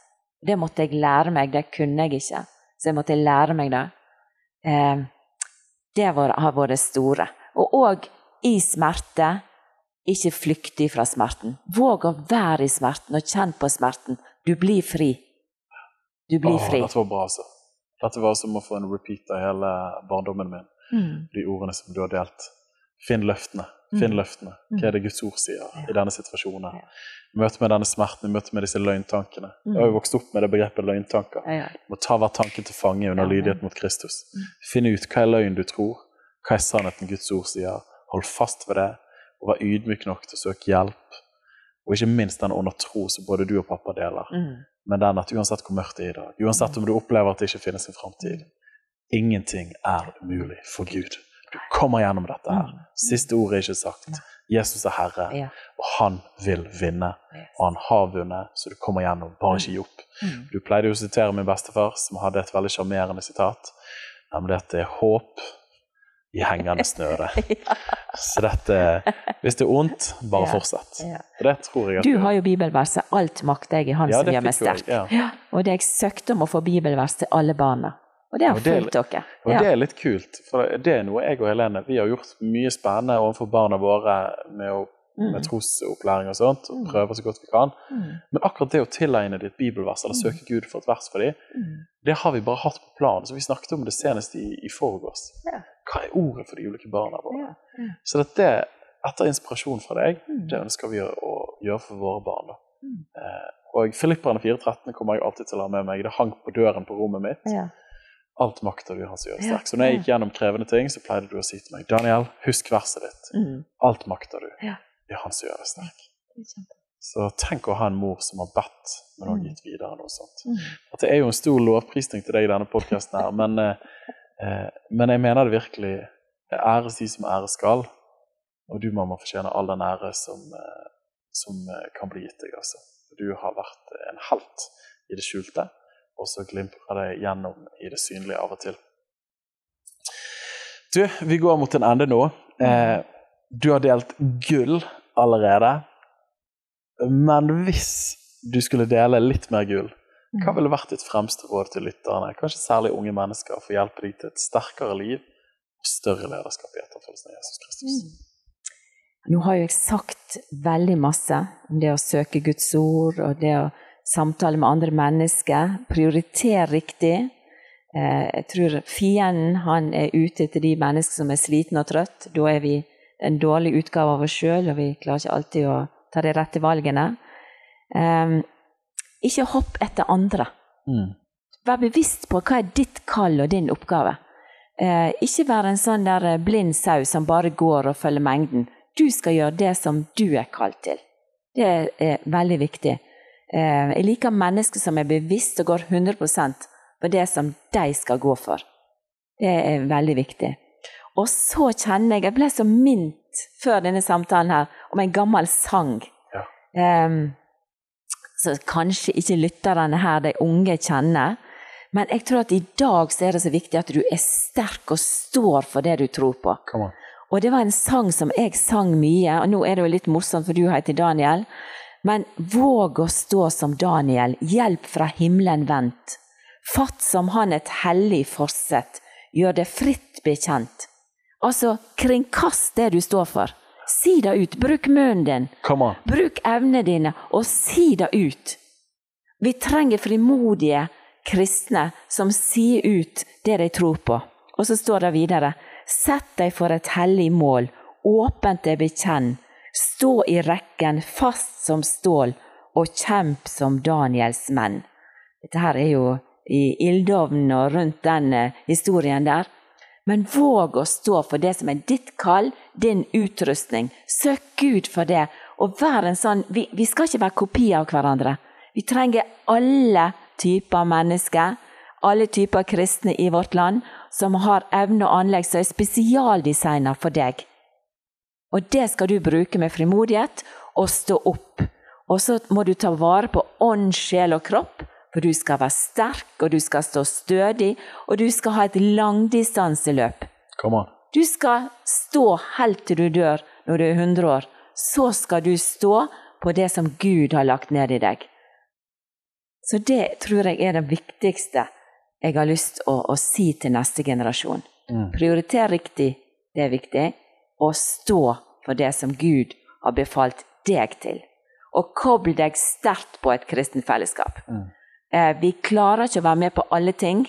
Det måtte jeg lære meg, det kunne jeg ikke. Så jeg måtte lære meg det. Eh, det har vært store. Og òg i smerte ikke flykt ifra smerten. Våg å være i smerten og kjenn på smerten. Du blir fri. Du blir Åh, fri. Dette var bra, altså. Dette var som å få en repeat av hele barndommen min. Mm. De ordene som du har delt. Finn løftene. Finn mm. løftene. Hva er det Guds ord sier ja. i denne situasjonen? Møte med denne smerten, møte med disse løgntankene. Mm. Jeg har jo vokst opp med det begrepet løgntanker. Må ta hver tanke til fange under lydighet mot Kristus. Finn ut hva er løgn du tror, hva er sannheten Guds ord sier. Hold fast ved det, og vær ydmyk nok til å søke hjelp. Og ikke minst den ånd og tro som både du og pappa deler. Mm. Men den at uansett hvor mørkt det er i dag, uansett om du opplever at det ikke finnes en framtid, ingenting er umulig for Gud. Kommer gjennom dette her. Mm. Siste ordet er ikke sagt. Jesus er Herre, og han vil vinne. Og han har vunnet, så du kommer gjennom. Bare ikke gi opp. Mm. Du pleide å sitere min bestefar, som hadde et veldig sjarmerende sitat, nemlig at det er håp i hengende snøre. ja. Så dette Hvis det er ondt, bare ja. fortsett. Ja. Det tror jeg at Du har jo bibelverset 'Alt makter jeg i Han som gjør meg sterk'. Og det jeg søkte om å få bibelvers til alle barna. Og det har fulgt dere. Og det er litt kult, for det er noe jeg og Helene vi har gjort mye spennende overfor barna våre med å mm. med trosopplæring og sånt, og mm. prøver så godt vi kan. Mm. Men akkurat det å tilegne ditt bibelvers, eller søke mm. Gud for et vers for dem, det har vi bare hatt på planen. Så vi snakket om det senest i, i forgårs. Ja. Hva er ordet for de ulike barna våre? Ja. Så dette, etter inspirasjon fra deg, det ønsker vi å, gjøre for våre barn. da. Eh, og Filipperne 4.13 kommer jeg alltid til å ha med meg. Det hang på døren på rommet mitt. Ja. Alt makter du, som gjør sterk. Så når jeg gikk gjennom krevende ting, så pleide du å si til meg Daniel, husk verset ditt. Mm. Alt makter du. Ja. Det er han som gjør deg sterk. Så tenk å ha en mor som har bedt, men har mm. gitt videre noe sånt. Mm. At det er jo en stor lovprisning til deg i denne podkasten her, men, eh, eh, men, jeg mener det virkelig. Æres de som ære skal, og du, mamma, fortjener all den ære som, eh, som eh, kan bli gitt deg. altså. Du har vært en helt i det skjulte og så glimrer det gjennom i det synlige av og til. Du, vi går mot en ende nå. Eh, du har delt gull allerede. Men hvis du skulle dele litt mer gull, hva ville vært ditt fremste råd til lytterne? Kanskje særlig unge mennesker, for å hjelpe dem til et sterkere liv og større lederskap i etterfølgelsen av Jesus Kristus? Mm. Nå har jo jeg sagt veldig masse om det å søke Guds ord og det å samtale med andre mennesker. Prioriter riktig. Eh, jeg tror fienden han er ute etter de mennesker som er slitne og trøtt. Da er vi en dårlig utgave av oss sjøl, og vi klarer ikke alltid å ta de rette valgene. Um, ikke hopp etter andre. Mm. Vær bevisst på hva er ditt kall og din oppgave. Uh, ikke være en sånn der blind sau som bare går og følger mengden. Du skal gjøre det som du er kalt til. Det er veldig viktig. Eh, jeg liker mennesker som er bevisst og går 100% på det som de skal gå for. Det er veldig viktig. Og så kjenner jeg Jeg ble så mint før denne samtalen her om en gammel sang. Ja. Um, så kanskje ikke lytterne her, de unge, kjenner. Men jeg tror at i dag så er det så viktig at du er sterk og står for det du tror på. Og det var en sang som jeg sang mye, og nå er det jo litt morsomt, for du heter Daniel. Men våg å stå som Daniel, hjelp fra himmelen vendt. Fatt som han et hellig forsett, gjør det fritt bekjent. Altså, kringkast det du står for. Si det ut. Bruk munnen din. Bruk evnene dine, og si det ut. Vi trenger frimodige kristne som sier ut det de tror på. Og så står det videre. Sett deg for et hellig mål, åpent deg bekjenn, Stå i rekken fast som stål, og kjemp som Daniels menn. Dette her er jo i ildovnen og rundt den eh, historien der. Men våg å stå for det som er ditt kall, din utrustning. Søk Gud for det. Og vær en sånn vi, vi skal ikke være kopi av hverandre. Vi trenger alle typer mennesker, alle typer kristne i vårt land, som har evne og anlegg som er spesialdesigna for deg. Og det skal du bruke med frimodighet og stå opp. Og så må du ta vare på ånd, sjel og kropp, for du skal være sterk, og du skal stå stødig, og du skal ha et langdistanseløp. Du skal stå helt til du dør når du er 100 år. Så skal du stå på det som Gud har lagt ned i deg. Så det tror jeg er det viktigste jeg har lyst til å, å, si til neste generasjon. Mm. Prioriter riktig, det er viktig å stå for det som Gud har befalt deg til. Og koble deg sterkt på et kristent fellesskap. Mm. Eh, vi klarer ikke å være med på alle ting.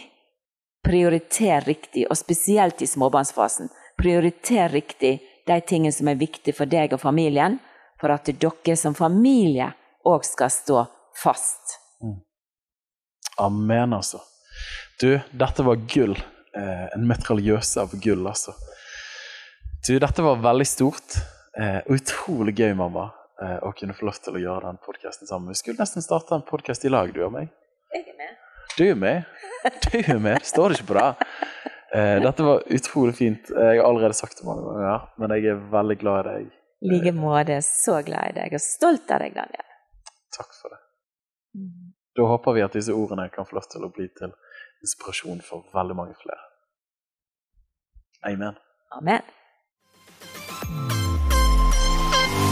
Prioriter riktig, og spesielt i småbarnsfasen. Prioriter riktig de tingene som er viktige for deg og familien, for at dere som familie òg skal stå fast. Mm. Amen, altså. Du, dette var gull. Eh, en metraljøse av gull, altså. Du, dette var veldig stort. Eh, utrolig gøy, mamma, eh, å kunne få lov til å gjøre den podkasten sammen. Vi skulle nesten starte en podkast i lag, du og meg. Jeg er med. Du er med. Du er med. Det står ikke på det. Eh, dette var utrolig fint. Jeg har allerede sagt det mange ganger, men jeg er veldig glad i deg. I like måte. Så glad i deg, og stolt av deg, Daniel. Takk for det. Mm. Da håper vi at disse ordene kan få lov til å bli til inspirasjon for veldig mange flere. Amen. Amen.